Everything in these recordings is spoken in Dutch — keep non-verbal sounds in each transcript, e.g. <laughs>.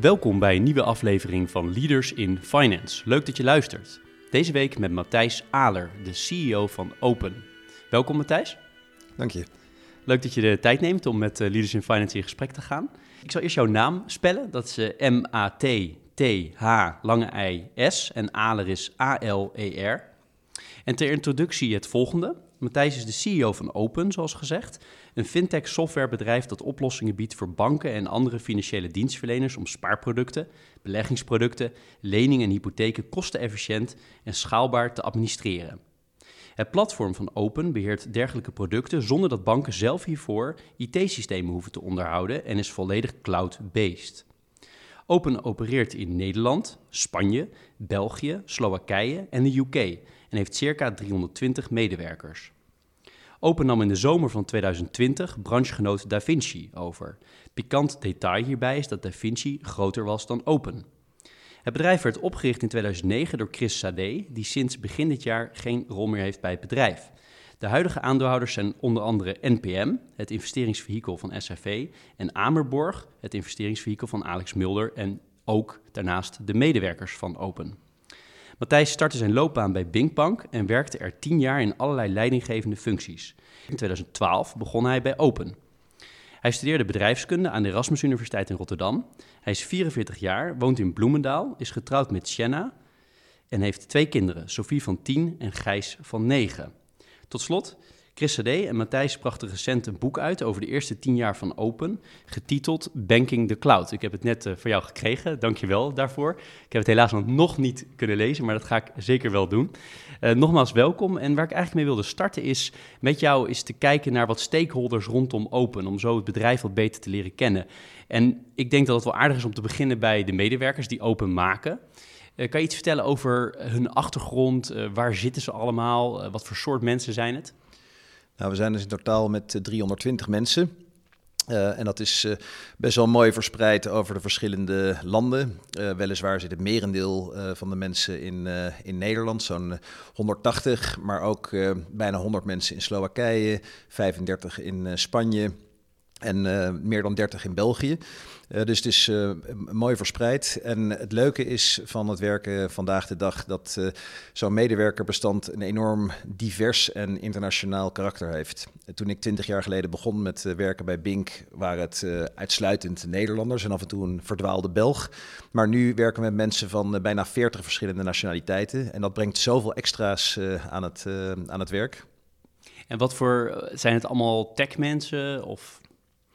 Welkom bij een nieuwe aflevering van Leaders in Finance. Leuk dat je luistert. Deze week met Matthijs Aler, de CEO van Open. Welkom Matthijs. Dank je. Leuk dat je de tijd neemt om met eh, Leaders in Finance in gesprek te gaan. Ik zal eerst jouw naam spellen. Dat is eh, M-A-T-T-H, lange I-S. En Aler is A-L-E-R. En ter introductie het volgende. Matthijs is de CEO van Open, zoals gezegd. Een fintech softwarebedrijf dat oplossingen biedt voor banken en andere financiële dienstverleners om spaarproducten, beleggingsproducten, leningen en hypotheken kostenefficiënt en schaalbaar te administreren. Het platform van Open beheert dergelijke producten zonder dat banken zelf hiervoor IT-systemen hoeven te onderhouden en is volledig cloud-based. Open opereert in Nederland, Spanje, België, Slowakije en de UK en heeft circa 320 medewerkers. Open nam in de zomer van 2020 branchegenoot DaVinci over. Pikant detail hierbij is dat DaVinci groter was dan Open. Het bedrijf werd opgericht in 2009 door Chris Sade, die sinds begin dit jaar geen rol meer heeft bij het bedrijf. De huidige aandeelhouders zijn onder andere NPM, het investeringsvehikel van SAV, en Amerborg, het investeringsvehikel van Alex Mulder en ook daarnaast de medewerkers van Open. Matthijs startte zijn loopbaan bij Binkbank en werkte er tien jaar in allerlei leidinggevende functies. In 2012 begon hij bij Open. Hij studeerde bedrijfskunde aan de Erasmus Universiteit in Rotterdam. Hij is 44 jaar, woont in Bloemendaal, is getrouwd met Shanna en heeft twee kinderen, Sophie van 10 en Gijs van 9. Tot slot, Chris Sade en Matthijs brachten recent een boek uit over de eerste tien jaar van Open, getiteld Banking the Cloud. Ik heb het net uh, voor jou gekregen, dankjewel daarvoor. Ik heb het helaas nog niet kunnen lezen, maar dat ga ik zeker wel doen. Uh, nogmaals welkom en waar ik eigenlijk mee wilde starten is met jou is te kijken naar wat stakeholders rondom Open, om zo het bedrijf wat beter te leren kennen. En ik denk dat het wel aardig is om te beginnen bij de medewerkers die Open maken. Uh, kan je iets vertellen over hun achtergrond? waar zitten ze allemaal? wat voor soort mensen zijn het? Nou, we zijn dus in totaal met 320 mensen. Uh, en dat is uh, best wel mooi verspreid over de verschillende landen. Weliswaar zit het merendeel van de mensen in, in Nederland, zo'n 180, maar ook bijna 100 mensen in Slowakije, 35 in Spanje en meer dan 30 in België. Uh, dus het is uh, mooi verspreid. En het leuke is van het werken vandaag de dag dat zo'n medewerkerbestand een enorm divers en internationaal karakter heeft. toen ik twintig jaar geleden begon met werken bij Bink, waren het uitsluitend Nederlanders en af en toe een verdwaalde Belg. Maar nu werken we met mensen van bijna 40 verschillende nationaliteiten. En dat brengt zoveel extra's aan, het, aan het werk. En wat voor zijn het allemaal techmensen of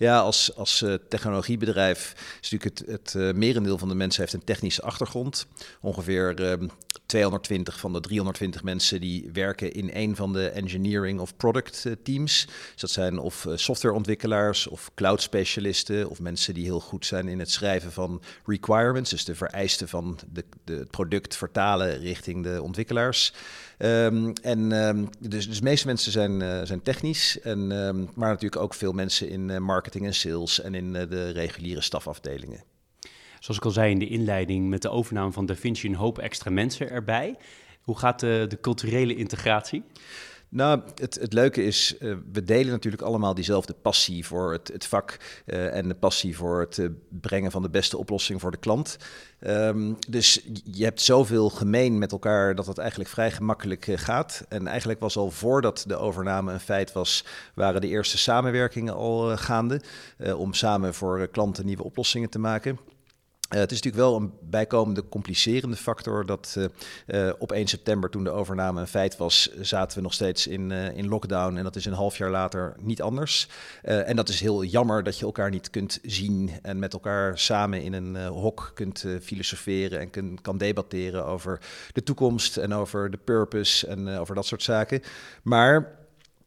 ja, als, als uh, technologiebedrijf is natuurlijk het, het uh, merendeel van de mensen heeft een technische achtergrond. Ongeveer 220 ehm, van de 320 mensen die werken in een van de engineering of product uh, teams. Dus dat zijn of softwareontwikkelaars of cloud specialisten of mensen die heel goed zijn in het schrijven van requirements, dus de vereisten van de, de, het product vertalen richting de ontwikkelaars. Um, en um, dus, dus de meeste mensen zijn, zijn technisch, en, maar natuurlijk ook veel mensen in uh, marketing en sales en in uh, de reguliere stafafdelingen. Zoals ik al zei in de inleiding, met de overname van DaVinci een hoop extra mensen erbij. Hoe gaat de, de culturele integratie? Nou, het, het leuke is, uh, we delen natuurlijk allemaal diezelfde passie voor het, het vak uh, en de passie voor het uh, brengen van de beste oplossing voor de klant. Um, dus je hebt zoveel gemeen met elkaar dat het eigenlijk vrij gemakkelijk gaat. En eigenlijk was al voordat de overname een feit was, waren de eerste samenwerkingen al gaande om samen voor klanten nieuwe oplossingen te maken. Uh, het is natuurlijk wel een bijkomende complicerende factor dat uh, op 1 september, toen de overname een feit was, zaten we nog steeds in, in lockdown. En dat is een half jaar later niet anders. en dat is heel jammer dat je elkaar niet kunt zien en met elkaar samen in een hok kunt filosoferen en kan debatteren over de toekomst en over de purpose en over dat soort zaken. Maar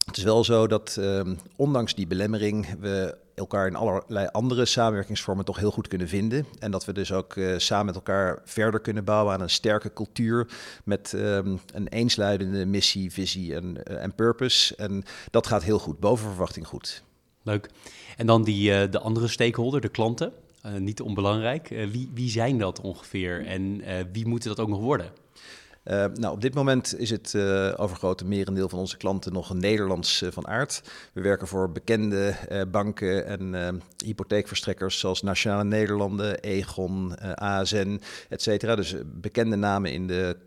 Het is wel zo dat ehm, ondanks die belemmering we elkaar in allerlei andere samenwerkingsvormen toch heel goed kunnen vinden. En dat we dus ook uh, samen met elkaar verder kunnen bouwen aan een sterke cultuur met um, een eensluidende missie, visie en, uh, en purpose. En dat gaat heel goed, boven verwachting goed. Leuk. En dan die, uh, de andere stakeholder, de klanten, niet onbelangrijk. wie, wie zijn dat ongeveer en wie moeten dat ook nog worden? Uh, nou, op dit moment is het uh, overgrote merendeel van onze klanten nog Nederlands uh, van aard. We werken voor bekende banken en hypotheekverstrekkers zoals Nationale Nederlanden, Egon, ASN, et cetera. Dus bekende namen in de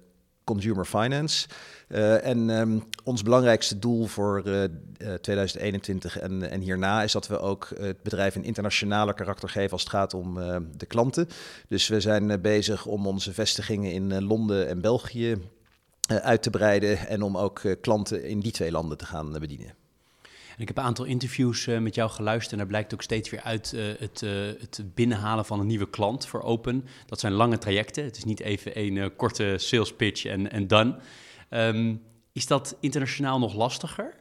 consumer finance. Uh, en um, ons belangrijkste doel voor uh, 2021 en, en, hierna is dat we ook het bedrijf een internationale karakter geven als het gaat om de klanten. Dus we zijn bezig om onze vestigingen in Londen en België uit te breiden en om ook klanten in die twee landen te gaan bedienen. Ik heb een aantal interviews uh, met jou geluisterd en daar blijkt ook steeds weer uit uh, het, uh, het, binnenhalen van een nieuwe klant voor Open. Dat zijn lange trajecten. Het is niet even een korte sales pitch en, done. Um, is dat internationaal nog lastiger?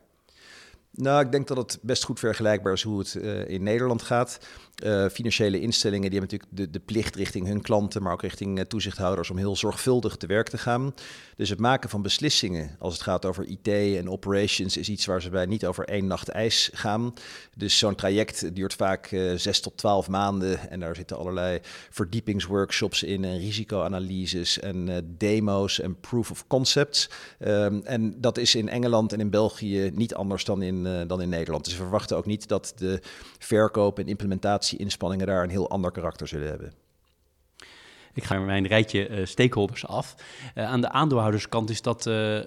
Nou, ik denk dat het best goed vergelijkbaar is hoe het in Nederland gaat. Uh, financiële instellingen die hebben natuurlijk de, de plicht richting hun klanten, maar ook richting uh, toezichthouders om heel zorgvuldig te werk te gaan. Dus het maken van beslissingen als het gaat over IT en operations is iets waar ze bij niet over één nacht ijs gaan. Dus zo'n traject duurt vaak uh, zes tot twaalf maanden en daar zitten allerlei verdiepingsworkshops in en risicoanalyses en demo's en proof of concepts. Um, en dat is in Engeland en in België niet anders dan in, dan in Nederland. Dus we verwachten ook niet dat de verkoop en implementatie inspanningen daar een heel ander karakter zullen hebben. Ik ga mijn rijtje uh, stakeholders af. Uh, aan de aandeelhouderskant is dat uh,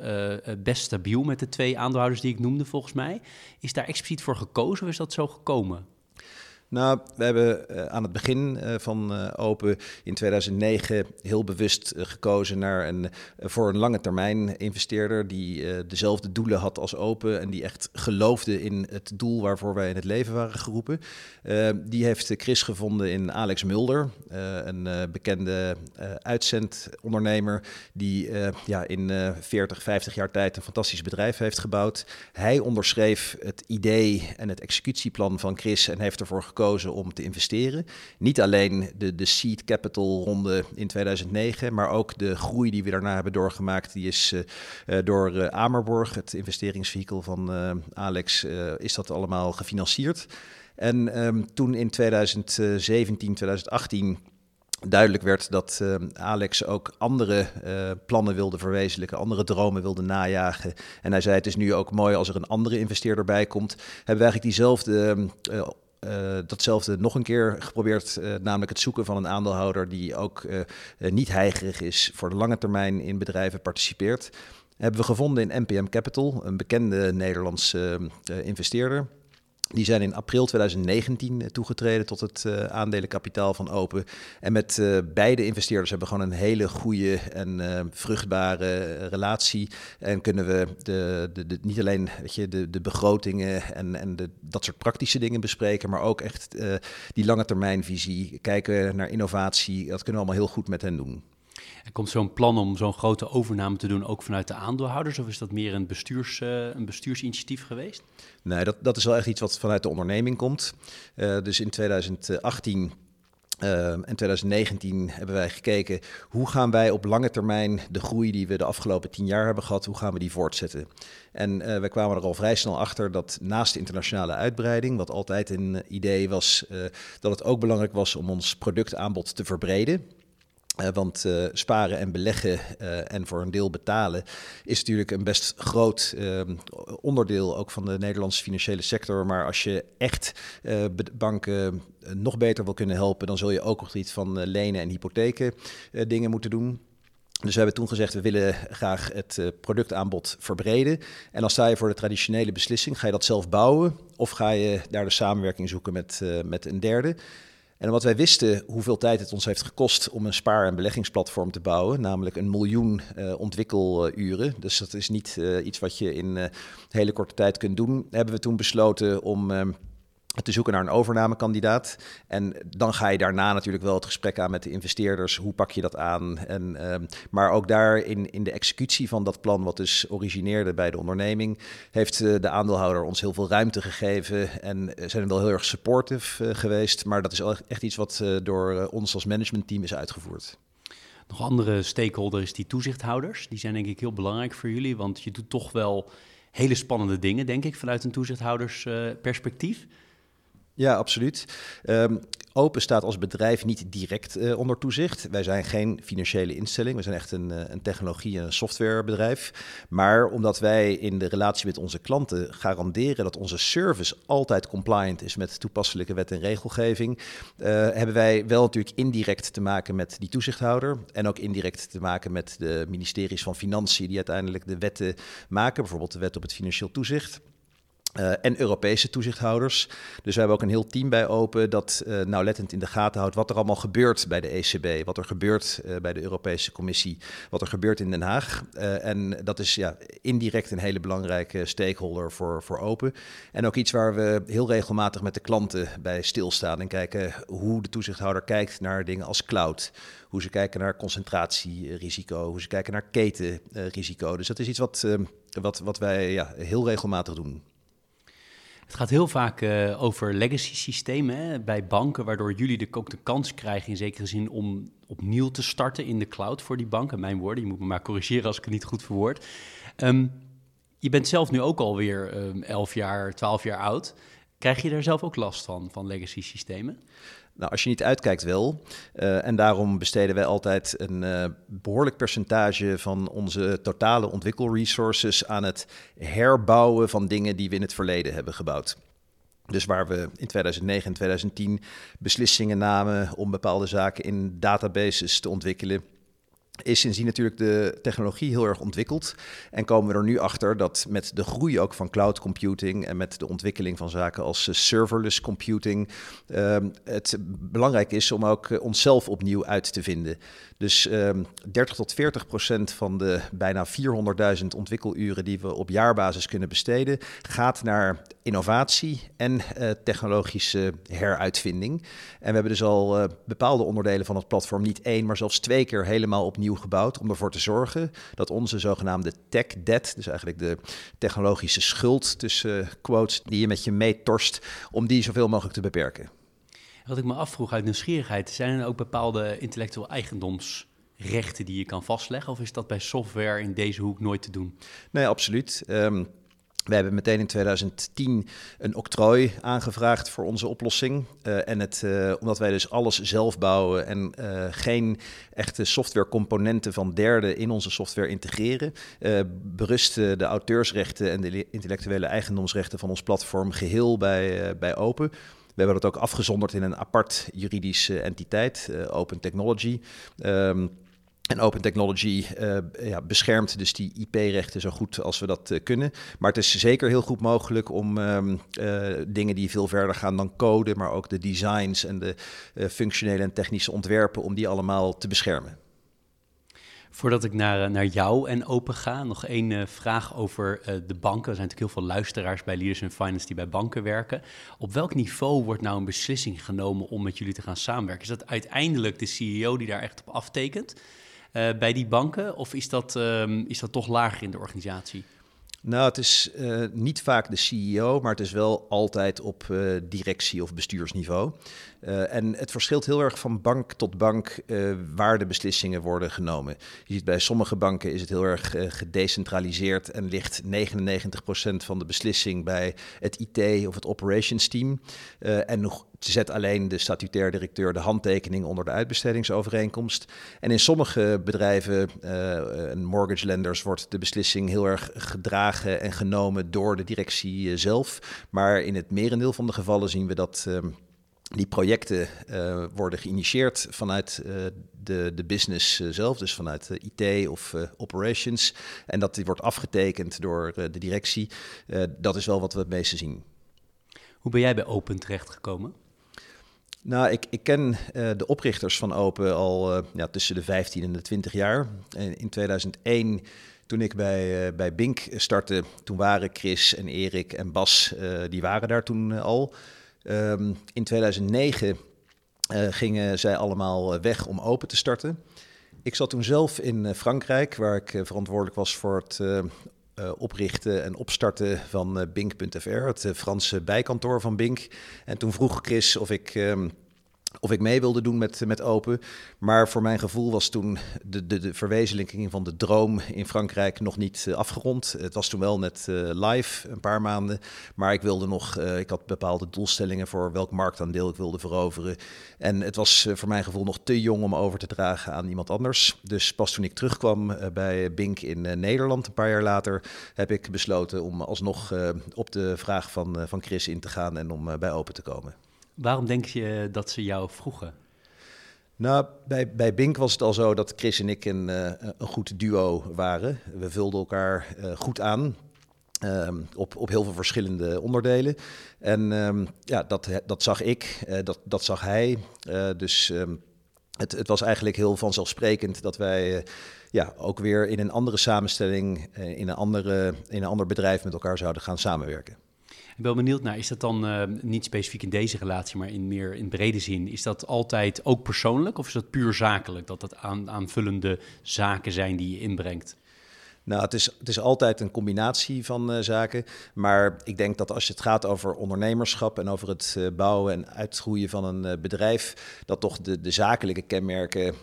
best stabiel met de twee aandeelhouders die ik noemde volgens mij. Is daar expliciet voor gekozen of is dat zo gekomen? Nou, we hebben uh, aan het begin uh, van uh, Open in 2009 heel bewust gekozen naar een, voor een lange termijn investeerder die dezelfde doelen had als Open en die echt geloofde in het doel waarvoor wij in het leven waren geroepen. die heeft Chris gevonden in Alex Mulder, een bekende uitzendondernemer die ja, in 40, 50 jaar tijd een fantastisch bedrijf heeft gebouwd. Hij onderschreef het idee en het executieplan van Chris en heeft ervoor gekozen om te investeren. Niet alleen de, de seed capital ronde in 2009, maar ook de groei die we daarna hebben doorgemaakt. Die is uh, door uh, Amerborg, het investeringsvehikel van Alex, is dat allemaal gefinancierd. En um, toen in 2017, 2018 duidelijk werd dat Alex ook andere plannen wilde verwezenlijken, andere dromen wilde najagen. En hij zei: Het is nu ook mooi als er een andere investeerder bij komt. Hebben we eigenlijk diezelfde. Uh, uh, datzelfde nog een keer geprobeerd, uh, namelijk het zoeken van een aandeelhouder die ook uh, niet heigerig is voor de lange termijn in bedrijven participeert. Hebben we gevonden in NPM Capital, een bekende Nederlandse investeerder. Die zijn in april 2019 eh, toegetreden tot het uh, aandelenkapitaal van Open. En met uh, beide investeerders hebben we gewoon een hele goede en vruchtbare relatie. En kunnen we de, de, de, niet alleen weet je, de, de begrotingen en, en de, dat soort praktische dingen bespreken, maar ook echt die lange termijnvisie, kijken naar innovatie. Dat kunnen we allemaal heel goed met hen doen. Komt zo'n plan om zo'n grote overname te doen ook vanuit de aandeelhouders? Of is dat meer een, bestuurs, uh, een bestuursinitiatief geweest? Nee, dat, dat is wel echt iets wat vanuit de onderneming komt. Uh, dus in 2018 uh, en 2019 hebben wij gekeken hoe gaan wij op lange termijn de groei die we de afgelopen tien jaar hebben gehad, hoe gaan we die voortzetten. En uh, we kwamen er al vrij snel achter dat naast de internationale uitbreiding, wat altijd een idee was, dat het ook belangrijk was om ons productaanbod te verbreden. Uh, want uh, sparen en beleggen uh, en voor een deel betalen is natuurlijk een best groot onderdeel ook van de Nederlandse financiële sector. Maar als je echt banken nog beter wil kunnen helpen, dan zul je ook nog iets van lenen en hypotheken dingen moeten doen. Dus we hebben toen gezegd, we willen graag het productaanbod verbreden. En dan sta je voor de traditionele beslissing, ga je dat zelf bouwen of ga je daar de samenwerking zoeken met, met een derde? En omdat wij wisten hoeveel tijd het ons heeft gekost om een spaar- en beleggingsplatform te bouwen, namelijk een miljoen uh, ontwikkeluren, dus dat is niet uh, iets wat je in uh, hele korte tijd kunt doen, hebben we toen besloten om te zoeken naar een overnamekandidaat. En dan ga je daarna natuurlijk wel het gesprek aan met de investeerders. Hoe pak je dat aan? En, ehm, maar ook daar in, in de executie van dat plan, wat dus origineerde bij de onderneming, heeft uh, de aandeelhouder ons heel veel ruimte gegeven. En zijn wel heel erg supportive uh, geweest. Maar dat is echt iets wat door ons als managementteam is uitgevoerd. Nog andere stakeholders, die toezichthouders, die zijn denk ik heel belangrijk voor jullie. Want je doet toch wel hele spannende dingen, denk ik, vanuit een toezichthoudersperspectief. Ja, absoluut. Um, Open staat als bedrijf niet direct uh, onder toezicht. Wij zijn geen financiële instelling. We zijn echt een, uh, een technologie- en softwarebedrijf. Maar omdat wij in de relatie met onze klanten garanderen dat onze service altijd compliant is met toepasselijke wet en regelgeving, uh, hebben wij wel natuurlijk indirect te maken met die toezichthouder. En ook indirect te maken met de ministeries van Financiën die uiteindelijk de wetten maken. Bijvoorbeeld de wet op het financieel toezicht. Uh, en Europese toezichthouders. Dus we hebben ook een heel team bij open dat uh, nauwlettend in de gaten houdt wat er allemaal gebeurt bij de ECB, wat er gebeurt uh, bij de Europese Commissie, wat er gebeurt in Den Haag. en dat is ja, indirect een hele belangrijke stakeholder voor, voor Open. En ook iets waar we heel regelmatig met de klanten bij stilstaan en kijken hoe de toezichthouder kijkt naar dingen als cloud. Hoe ze kijken naar concentratierisico, hoe ze kijken naar ketenrisico. Dus dat is iets wat, wat, wat wij ja, heel regelmatig doen. Het gaat heel vaak uh, over legacy systemen bij banken, waardoor jullie de, ook de kans krijgen in zekere zin om opnieuw te starten in de cloud voor die banken. Mijn woorden, je moet me maar corrigeren als ik het niet goed verwoord. Um, je bent zelf nu ook alweer um, 11 jaar, 12 jaar oud. Krijg je daar zelf ook last van, van legacy systemen? Nou, als je niet uitkijkt wel. Uh, en daarom besteden wij altijd een uh, behoorlijk percentage van onze totale ontwikkelresources aan het herbouwen van dingen die we in het verleden hebben gebouwd. Dus waar we in 2009 en 2010 beslissingen namen om bepaalde zaken in databases te ontwikkelen is sindsdien natuurlijk de technologie heel erg ontwikkeld. En komen we er nu achter dat met de groei ook van cloud computing en met de ontwikkeling van zaken als eh, serverless computing, uh, het belangrijk is om ook eh, onszelf opnieuw uit te vinden. Dus uh, ehm, 30 tot 40 procent van de bijna 400.000 ontwikkeluren die we op jaarbasis kunnen besteden, gaat naar innovatie en uh, technologische heruitvinding. En we hebben dus al bepaalde onderdelen van het platform niet één, maar zelfs twee keer helemaal opnieuw gebouwd om ervoor te zorgen dat onze zogenaamde tech debt, dus eigenlijk de technologische schuld tussen uh, quotes die je met je meetorst, om die zoveel mogelijk te beperken. Wat ik me afvroeg uit nieuwsgierigheid, zijn er ook bepaalde intellectueel eigendomsrechten die je kan vastleggen? Of is dat bij software in deze hoek nooit te doen? Nee, absoluut. Um, we hebben meteen in 2010 een octrooi aangevraagd voor onze oplossing. Uh, en het, uh, omdat wij dus alles zelf bouwen en uh, geen echte softwarecomponenten van derden in onze software integreren, berusten de auteursrechten en de intellectuele eigendomsrechten van ons platform geheel bij, bij Open. We hebben dat ook afgezonderd in een apart juridische entiteit, Open Technology. Um, en Open Technology uh, ja, beschermt dus die IP-rechten zo goed als we dat uh, kunnen. Maar het is zeker heel goed mogelijk om um, uh, dingen die veel verder gaan dan code, maar ook de designs en de functionele en technische ontwerpen, om die allemaal te beschermen. Voordat ik naar, naar jou en Open ga, nog één vraag over de banken. Er zijn natuurlijk heel veel luisteraars bij Leaders in Finance die bij banken werken. Op welk niveau wordt nou een beslissing genomen om met jullie te gaan samenwerken? Is dat uiteindelijk de CEO die daar echt op aftekent? Uh, bij die banken? Of is dat, um, is dat toch lager in de organisatie? Nou, het is uh, niet vaak de CEO, maar het is wel altijd op uh, directie- of bestuursniveau. Uh, en het verschilt heel erg van bank tot bank waar de beslissingen worden genomen. Je ziet bij sommige banken is het heel erg gedecentraliseerd en ligt 99% van de beslissing bij het IT of het operations team. en nog zet alleen de statutair directeur de handtekening onder de uitbestedingsovereenkomst. En in sommige bedrijven uh, en mortgage lenders wordt de beslissing heel erg gedragen en genomen door de directie zelf. Maar in het merendeel van de gevallen zien we dat. Die projecten uh, worden geïnitieerd vanuit uh, de, de business uh, zelf, dus vanuit IT of operations. En dat die wordt afgetekend door de directie. dat is wel wat we het meeste zien. Hoe ben jij bij Open terechtgekomen? Nou, ik, ik ken uh, de oprichters van Open al uh, ja, tussen de 15 en de 20 jaar. En in 2001, toen ik bij, uh, bij Bink startte, toen waren Chris en Erik en Bas, die waren daar toen al. Ehm, in 2009 gingen zij allemaal weg om open te starten. Ik zat toen zelf in Frankrijk, waar ik verantwoordelijk was voor het oprichten en opstarten van Bink.fr, het Franse bijkantoor van Bink. En toen vroeg Chris of ik ehm, of ik mee wilde doen met, met Open. Maar voor mijn gevoel was toen de, de, de verwezenlijking van de droom in Frankrijk nog niet uh, afgerond. Het was toen wel net uh, live, een paar maanden. Maar ik wilde nog, uh, ik had bepaalde doelstellingen voor welk marktaandeel ik wilde veroveren. En het was voor mijn gevoel nog te jong om over te dragen aan iemand anders. Dus pas toen ik terugkwam bij Bink in Nederland, een paar jaar later, heb ik besloten om alsnog op de vraag van, van Chris in te gaan en om bij Open te komen. Waarom denk je dat ze jou vroegen? Nou, bij, bij Bink was het al zo dat Chris en ik een, uh, een goed duo waren. We vulden elkaar uh, goed aan. Um, op, op heel veel verschillende onderdelen. En um, ja, dat, dat zag ik, uh, dat, dat zag hij. dus um, het, het was eigenlijk heel vanzelfsprekend dat wij ja, ook weer in een andere samenstelling, in, een andere, in een ander bedrijf met elkaar zouden gaan samenwerken. Ik ben benieuwd naar, is dat dan uh, niet specifiek in deze relatie, maar in meer in brede zin, is dat altijd ook persoonlijk of is dat puur zakelijk, dat dat aan, aanvullende zaken zijn die je inbrengt? Nou, het is, het is altijd een combinatie van uh, zaken. Maar ik denk dat als het gaat over ondernemerschap en over het uh, bouwen en uitgroeien van een uh, bedrijf, dat toch de, de zakelijke kenmerken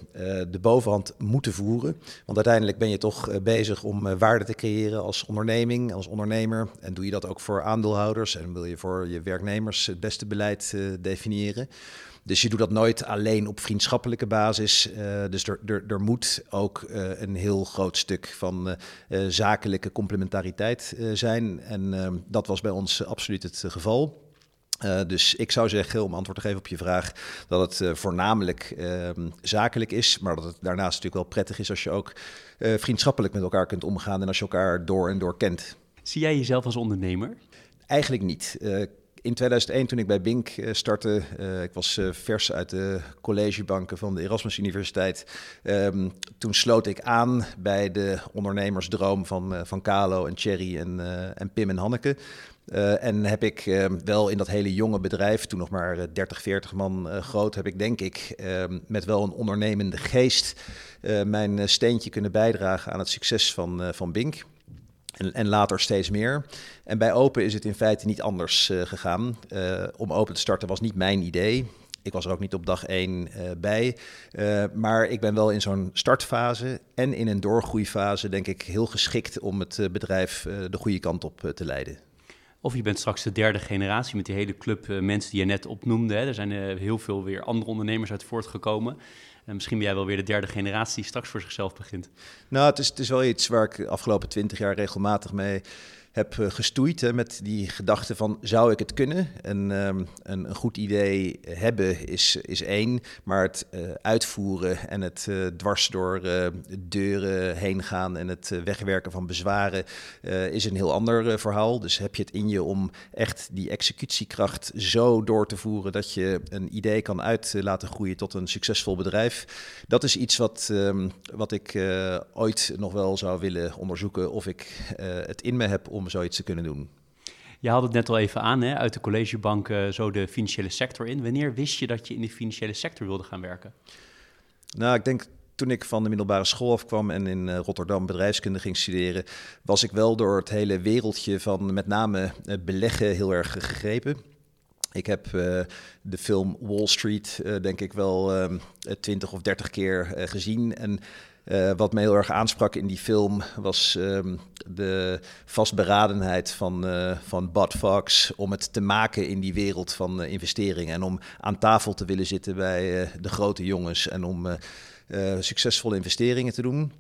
de bovenhand moeten voeren. Want uiteindelijk ben je toch bezig om waarde te creëren als onderneming, als ondernemer. En doe je dat ook voor aandeelhouders en wil je voor je werknemers het beste beleid definiëren. Dus je doet dat nooit alleen op vriendschappelijke basis. Uh, dus er, er, er moet ook uh, een heel groot stuk van uh, zakelijke complementariteit zijn. En ehm, dat was bij ons absoluut het geval. Uh, dus ik zou zeggen, om antwoord te geven op je vraag, dat het uh, voornamelijk uh, zakelijk is, maar dat het daarnaast natuurlijk wel prettig is als je ook vriendschappelijk met elkaar kunt omgaan en als je elkaar door en door kent. Zie jij jezelf als ondernemer? Eigenlijk niet in 2001, toen ik bij Bink eh, startte, uh, ik was uh, vers uit de collegebanken van de Erasmus Universiteit. Um, toen sloot ik aan bij de ondernemersdroom van, uh, van Carlo en Thierry en, en Pim en Hanneke. en heb ik ehm, wel in dat hele jonge bedrijf, toen nog maar 30, 40 man groot, heb ik denk ik ehm, met wel een ondernemende geest mijn steentje kunnen bijdragen aan het succes van, van Bink. En, en, later steeds meer. En bij Open is het in feite niet anders uh, gegaan. Uh, om Open te starten was niet mijn idee. Ik was er ook niet op dag één uh, bij. maar ik ben wel in zo'n startfase en in een doorgroeifase, denk ik, heel geschikt om het bedrijf de goede kant op te leiden. Of je bent straks de derde generatie met die hele club mensen die je net opnoemde. Hè. Er zijn heel veel weer andere ondernemers uit voortgekomen. En misschien ben jij wel weer de derde generatie die straks voor zichzelf begint. Nou, het is, het is wel iets waar ik de afgelopen twintig jaar regelmatig mee heb uh, gestoeid hè, met die gedachte van zou ik het kunnen? En, um, een, een, goed idee hebben is, is één, maar het uh, uitvoeren en het uh, dwars door deuren heen gaan en het wegwerken van bezwaren is een heel ander verhaal. Dus heb je het in je om echt die executiekracht zo door te voeren dat je een idee kan uit laten groeien tot een succesvol bedrijf. Dat is iets wat, um, wat ik ooit nog wel zou willen onderzoeken of ik het in me heb om om zoiets te kunnen doen. Je had het net al even aan, hè? uit de collegebank uh, zo de financiële sector in. Wanneer wist je dat je in de financiële sector wilde gaan werken? Nou, ik denk toen ik van de middelbare school afkwam en in uh, Rotterdam bedrijfskunde ging studeren, was ik wel door het hele wereldje van met name uh, beleggen heel erg gegrepen. Ik heb uh, de film Wall Street, denk ik wel twintig of dertig keer gezien. En uh, wat me heel erg aansprak in die film was um, de vastberadenheid van, uh, van Bud Fox om het te maken in die wereld van uh, investeringen. En om aan tafel te willen zitten bij de grote jongens en om succesvolle investeringen te doen.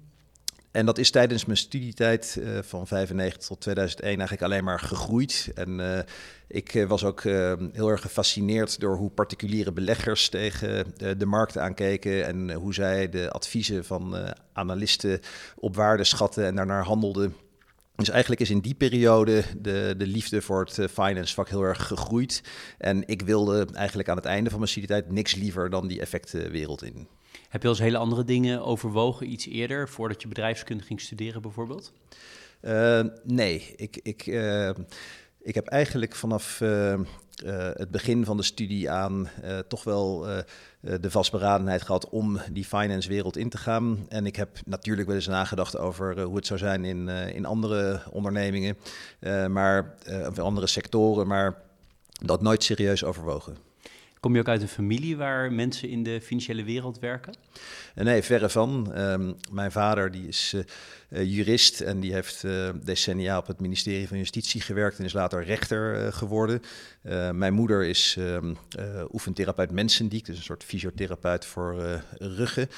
En dat is tijdens mijn studietijd uh, van 95 tot 2001 eigenlijk alleen maar gegroeid. En uh, ik uh, was ook heel erg gefascineerd door hoe particuliere beleggers tegen de markt aankeken en hoe zij de adviezen van analisten op waarde schatten en daarnaar handelden. Dus eigenlijk is in die periode de, de liefde voor het finance vak heel erg gegroeid. En ik wilde eigenlijk aan het einde van mijn studietijd niks liever dan die effectenwereld in. Heb je al eens hele andere dingen overwogen, iets eerder, voordat je bedrijfskunde ging studeren bijvoorbeeld? Uh, nee, ik, ik, uh, ik heb eigenlijk vanaf uh, het begin van de studie aan toch wel de vastberadenheid gehad om die finance wereld in te gaan. En ik heb natuurlijk wel eens nagedacht over hoe het zou zijn in, in andere ondernemingen, maar, of andere sectoren, maar dat nooit serieus overwogen. Kom je ook uit een familie waar mensen in de financiële wereld werken? Nee, verre van. Ehm, mijn vader die is uh, jurist en die heeft uh, decennia op het ministerie van Justitie gewerkt en is later rechter geworden. mijn moeder is um, oefentherapeut mensendiek, dus een soort fysiotherapeut voor ruggen.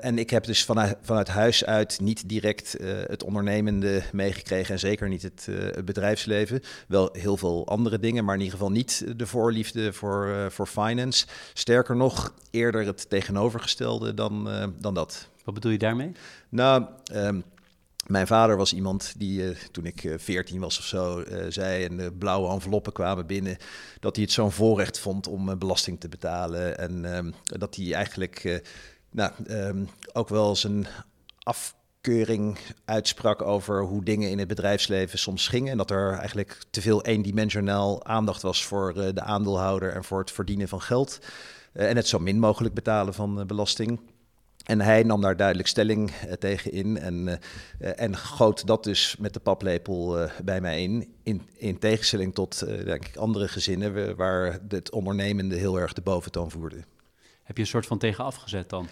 en ik heb dus vanuit, vanuit huis uit niet direct het ondernemende meegekregen en zeker niet het, het, bedrijfsleven. Wel heel veel andere dingen, maar in ieder geval niet de voorliefde voor, voor finance. Sterker nog, eerder het tegenovergestelde dan eh, dan, dat. Wat bedoel je daarmee? Nou, ehm, mijn vader was iemand die, uh, toen ik uh, eh, 14 was of zo, zei en de blauwe enveloppen kwamen binnen, dat hij het zo'n voorrecht vond om belasting te betalen. En ehm, dat hij eigenlijk nou, ehm, ook wel zijn afkeuring uitsprak over hoe dingen in het bedrijfsleven soms gingen. En dat er eigenlijk te veel eendimensionaal aandacht was voor de aandeelhouder en voor het verdienen van geld. en het zo min mogelijk betalen van belasting. En hij nam daar duidelijk stelling uh, tegen in en, uh, en goot dat dus met de paplepel uh, bij mij in. In, in tegenstelling tot denk ik, andere gezinnen waar het ondernemende heel erg de boventoon voerde. Heb je een soort van tegen afgezet dan?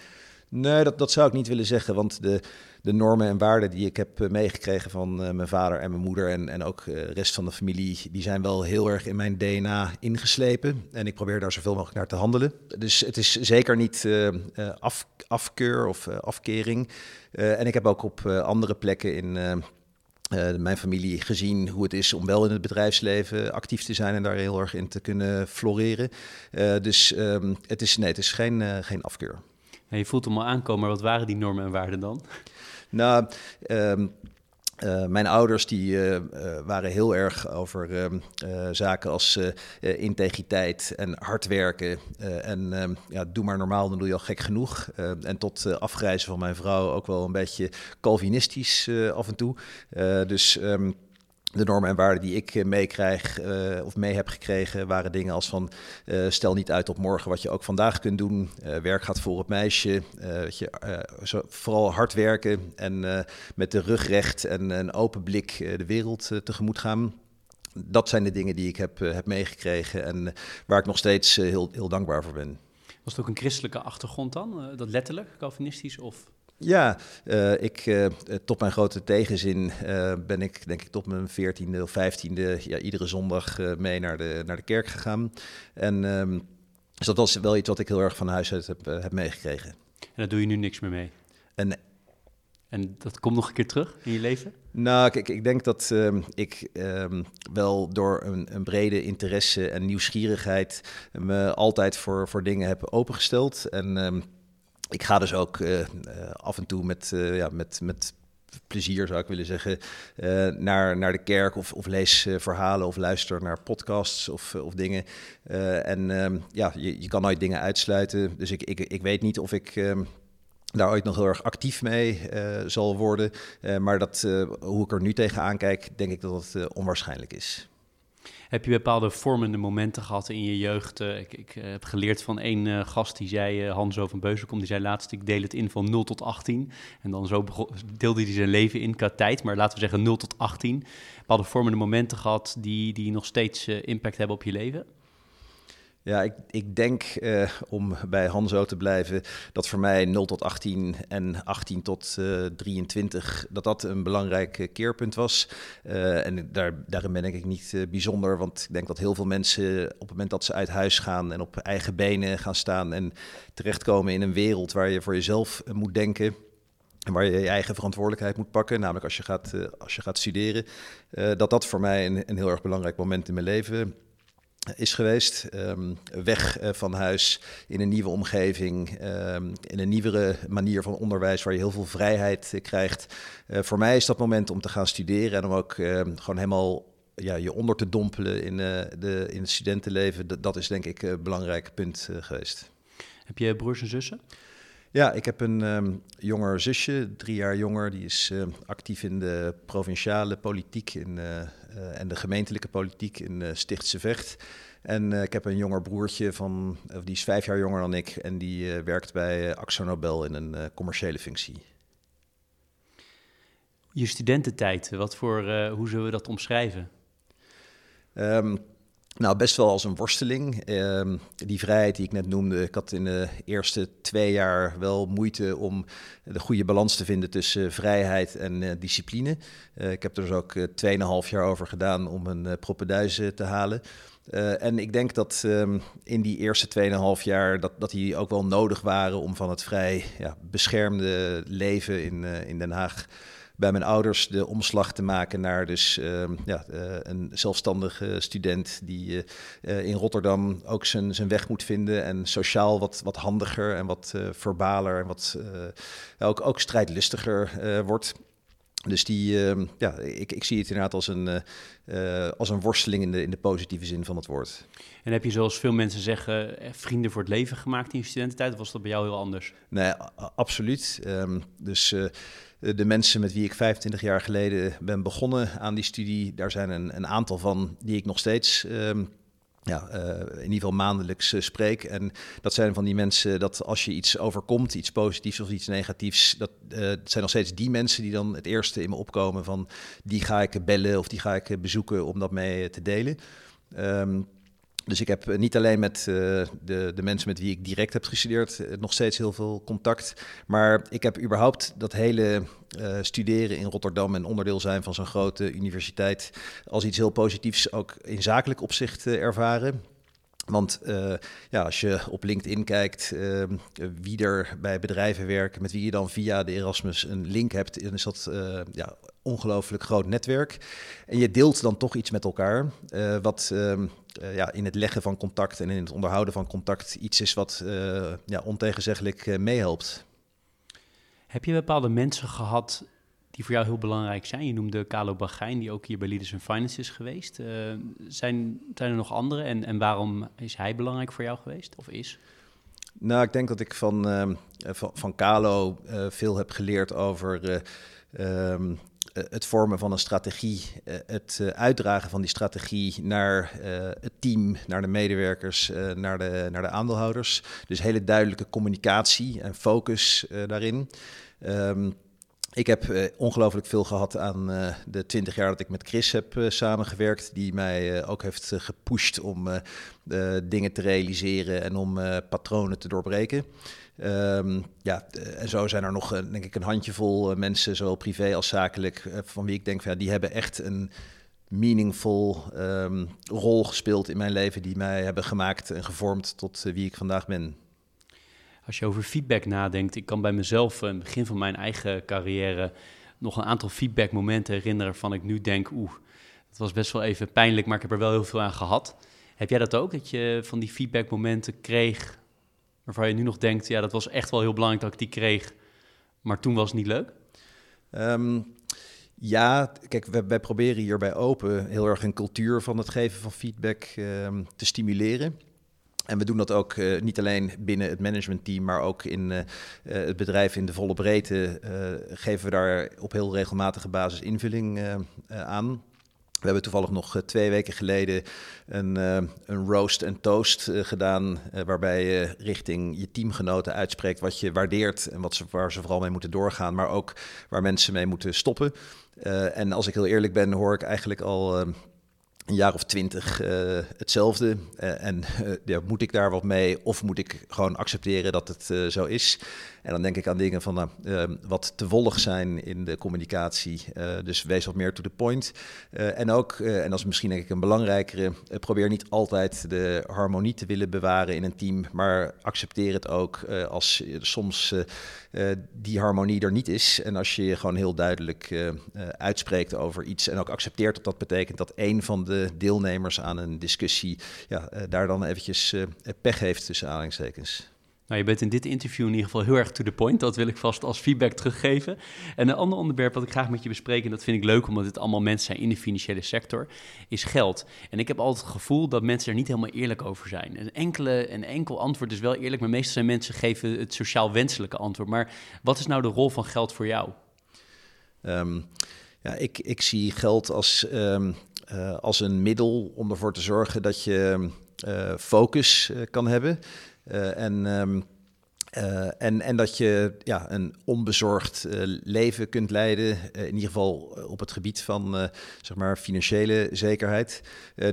Nee, dat, dat zou ik niet willen zeggen. Want de, de normen en waarden die ik heb meegekregen van mijn vader en mijn moeder en, en ook de rest van de familie, die zijn wel heel erg in mijn DNA ingeslepen. En ik probeer daar zoveel mogelijk naar te handelen. Dus het is zeker niet af, afkeur of afkering. En ik heb ook op andere plekken in mijn familie gezien hoe het is om wel in het bedrijfsleven actief te zijn en daar heel erg in te kunnen floreren. dus um, het is, nee, het is geen, geen afkeur. Je voelt hem al aankomen, maar wat waren die normen en waarden dan? Nou, um, uh, mijn ouders die uh, uh, waren heel erg over ehm, zaken als integriteit en hard werken. en um, ja, doe maar normaal, dan doe je al gek genoeg. en tot afgrijzen van mijn vrouw ook wel een beetje Calvinistisch af en toe. dus de normen en waarden die ik eh, meekrijg uh, of mee heb gekregen waren dingen als van uh, stel niet uit op morgen wat je ook vandaag kunt doen. Werk gaat voor het meisje. je, zo, vooral hard werken en met de rug recht en een open blik de wereld tegemoet gaan. Dat zijn de dingen die ik heb, heb meegekregen en waar ik nog steeds heel, heel dankbaar voor ben. Was het ook een christelijke achtergrond dan? dat letterlijk, Calvinistisch of ja, uh, ik, uh, tot mijn grote tegenzin uh, ben ik denk ik tot mijn veertiende of vijftiende ja, iedere zondag mee naar de, naar de kerk gegaan. En um, dus dat was wel iets wat ik heel erg van huis uit heb, heb meegekregen. En daar doe je nu niks meer mee? En, en dat komt nog een keer terug in je leven? Nou, kijk, ik denk dat uh, ik um, wel door een, een, brede interesse en nieuwsgierigheid me altijd voor, voor dingen heb opengesteld. En ik ga dus ook uh, af en toe met, uh, ja, met, met plezier, zou ik willen zeggen, naar, naar de kerk of, of lees verhalen of luister naar podcasts of, of dingen. en um, ja, je, je kan nooit dingen uitsluiten. Dus ik, ik, ik weet niet of ik. Um, daar ooit nog heel erg actief mee zal worden. maar dat, hoe ik er nu tegenaan kijk, denk ik dat het onwaarschijnlijk is. Heb je bepaalde vormende momenten gehad in je jeugd? Uh, ik, ik uh, heb geleerd van één uh, gast die zei, Hans van Beuzelkom, die zei laatst, ik deel het in van 0 tot 18. En dan zo deelde hij zijn leven in qua tijd, maar laten we zeggen 0 tot 18. Bepaalde vormende momenten gehad die, die nog steeds impact hebben op je leven? Ja, ik, ik denk, uh, om bij Hanzo te blijven, dat voor mij 0 tot 18 en 18 tot uh, 23, dat dat een belangrijk keerpunt was. En daar, daarin ben ik niet bijzonder, want ik denk dat heel veel mensen op het moment dat ze uit huis gaan en op eigen benen gaan staan en terechtkomen in een wereld waar je voor jezelf moet denken, en waar je je eigen verantwoordelijkheid moet pakken, namelijk als je gaat, als je gaat studeren, dat dat voor mij een, een heel erg belangrijk moment in mijn leven is geweest. Um, weg uh, van huis in een nieuwe omgeving, um, in een nieuwere manier van onderwijs waar je heel veel vrijheid uh, krijgt. Uh, voor mij is dat moment om te gaan studeren en om ook ehm, gewoon helemaal ja, je onder te dompelen in, de, in het studentenleven. Dat, dat is denk ik een belangrijk punt geweest. Heb je broers en zussen? Ja, ik heb een um, jonger zusje, drie jaar jonger. Die is actief in de provinciale politiek in en de gemeentelijke politiek in Stichtse Vecht. En ik heb een jonger broertje van, die is vijf jaar jonger dan ik en die werkt bij Axo Nobel in een commerciële functie. Je studententijd, wat voor, hoe zullen we dat omschrijven? Um, nou, best wel als een worsteling. Ehm, die vrijheid die ik net noemde, ik had in de eerste twee jaar wel moeite om de goede balans te vinden tussen vrijheid en uh, discipline. Uh, ik heb er dus ook uh, eh, 2,5 jaar over gedaan om een uh, te halen. en ik denk dat um, in die eerste 2,5 jaar dat, dat die ook wel nodig waren om van het vrij ja, beschermde leven in, in Den Haag bij mijn ouders de omslag te maken naar dus uh, ja, uh, een zelfstandige student die uh, in Rotterdam ook zijn, zijn weg moet vinden en sociaal wat, wat handiger en wat verbaler en wat ook, ook strijdlustiger wordt. Dus die, ehm, ja, ik, ik zie het inderdaad als een, als een worsteling in de, in de positieve zin van het woord. En heb je zoals veel mensen zeggen, vrienden voor het leven gemaakt in je studententijd? Of was dat bij jou heel anders? Nee, absoluut. Um, dus eh, de mensen met wie ik 25 jaar geleden ben begonnen aan die studie, daar zijn een, een aantal van die ik nog steeds. Ehm, ja, uh, in ieder geval maandelijks uh, spreek. En dat zijn van die mensen dat als je iets overkomt, iets positiefs of iets negatiefs, dat zijn nog steeds die mensen die dan het eerste in me opkomen van die ga ik bellen of die ga ik bezoeken om dat mee te delen. Um, dus ik heb eh, niet alleen met uh, de, de mensen met wie ik direct heb gestudeerd uh, nog steeds heel veel contact. Maar ik heb überhaupt dat hele studeren in Rotterdam en onderdeel zijn van zo'n grote universiteit als iets heel positiefs ook in zakelijk opzicht ervaren. Want ja, als je op LinkedIn kijkt wie er bij bedrijven werken, met wie je dan via de Erasmus een link hebt, dan is dat ja, ongelooflijk groot netwerk. En je deelt dan toch iets met elkaar, wat ehm, ja, in het leggen van contact en in het onderhouden van contact iets is wat ja, ontegenzeggelijk meehelpt. Heb je bepaalde mensen gehad die voor jou heel belangrijk zijn. Je noemde Carlo Bagijn, die ook hier bij Leaders in Finance is geweest. Uh, zijn, zijn er nog andere en, en waarom is hij belangrijk voor jou geweest of is? Nou, ik denk dat ik van, uh, van, van Carlo uh, veel heb geleerd over ehm, het vormen van een strategie, het uitdragen van die strategie naar het team, naar de medewerkers, naar, de, naar de aandeelhouders. Dus hele duidelijke communicatie en focus daarin. Um, ik heb ongelooflijk veel gehad aan de twintig jaar dat ik met Chris heb samengewerkt. Die mij ook heeft gepusht om dingen te realiseren en om patronen te doorbreken. Um, ja, en zo zijn er nog denk ik een handjevol mensen, zowel privé als zakelijk, van wie ik denk van ja, die hebben echt een meaningful um, rol gespeeld in mijn leven. Die mij hebben gemaakt en gevormd tot wie ik vandaag ben als je over feedback nadenkt, ik kan bij mezelf, in het begin van mijn eigen carrière, nog een aantal feedbackmomenten herinneren van ik nu denk, oeh, het was best wel even pijnlijk, maar ik heb er wel heel veel aan gehad. Heb jij dat ook, dat je van die feedbackmomenten kreeg, waarvan je nu nog denkt, ja, dat was echt wel heel belangrijk dat ik die kreeg, maar toen was het niet leuk? Um, ja, kijk, wij, proberen hier bij Open heel erg een cultuur van het geven van feedback um, te stimuleren. En we doen dat ook uh, niet alleen binnen het managementteam, maar ook in uh, het bedrijf in de volle breedte. Uh, geven we daar op heel regelmatige basis invulling aan. We hebben toevallig nog twee weken geleden een, een roast en toast gedaan, waarbij je richting je teamgenoten uitspreekt wat je waardeert en wat ze, waar ze vooral mee moeten doorgaan, maar ook waar mensen mee moeten stoppen. en als ik heel eerlijk ben, hoor ik eigenlijk al een jaar of twintig hetzelfde. En ja, moet ik daar wat mee of moet ik gewoon accepteren dat het zo is? En dan denk ik aan dingen van nou, ehm, wat te wollig zijn in de communicatie. dus wees wat meer to the point. en ook, en dat is misschien denk ik een belangrijkere, probeer niet altijd de harmonie te willen bewaren in een team, maar accepteer het ook als soms die harmonie er niet is. En als je je gewoon heel duidelijk uitspreekt over iets en ook accepteert dat dat betekent dat een van de deelnemers aan een discussie ja, eh, daar dan eventjes eh, pech heeft tussen aanhalingstekens. Nou, je bent in dit interview in ieder geval heel erg to the point. Dat wil ik vast als feedback teruggeven. En een ander onderwerp wat ik graag met je bespreek, en dat vind ik leuk omdat het allemaal mensen zijn in de financiële sector, is geld. En ik heb altijd het gevoel dat mensen er niet helemaal eerlijk over zijn. Een, enkele, een enkel antwoord is wel eerlijk, maar meestal zijn mensen geven het sociaal wenselijke antwoord. Maar wat is nou de rol van geld voor jou? Um, ja, ik, ik zie geld als um, als een middel om ervoor te zorgen dat je focus kan hebben. En ehm, uh, en, en dat je ja, een onbezorgd uh, leven kunt leiden, in ieder geval op het gebied van zeg maar financiële zekerheid.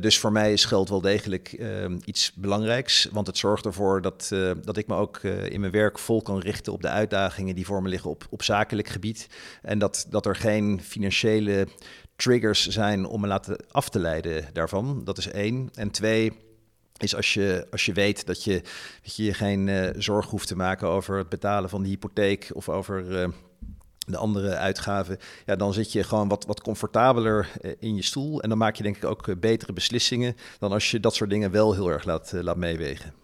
dus voor mij is geld wel degelijk iets belangrijks, want het zorgt ervoor dat, dat ik me ook in mijn werk vol kan richten op de uitdagingen die voor me liggen op, op zakelijk gebied. En dat, dat er geen financiële triggers zijn om me laten af te leiden daarvan. Dat is één. En twee is als je, als je weet dat je, je geen uh, zorg hoeft te maken over het betalen van de hypotheek of over uh, de andere uitgaven, ja, dan zit je gewoon wat, wat comfortabeler uh, in je stoel. En dan maak je denk ik ook betere beslissingen dan als je dat soort dingen wel heel erg laat, laat meewegen.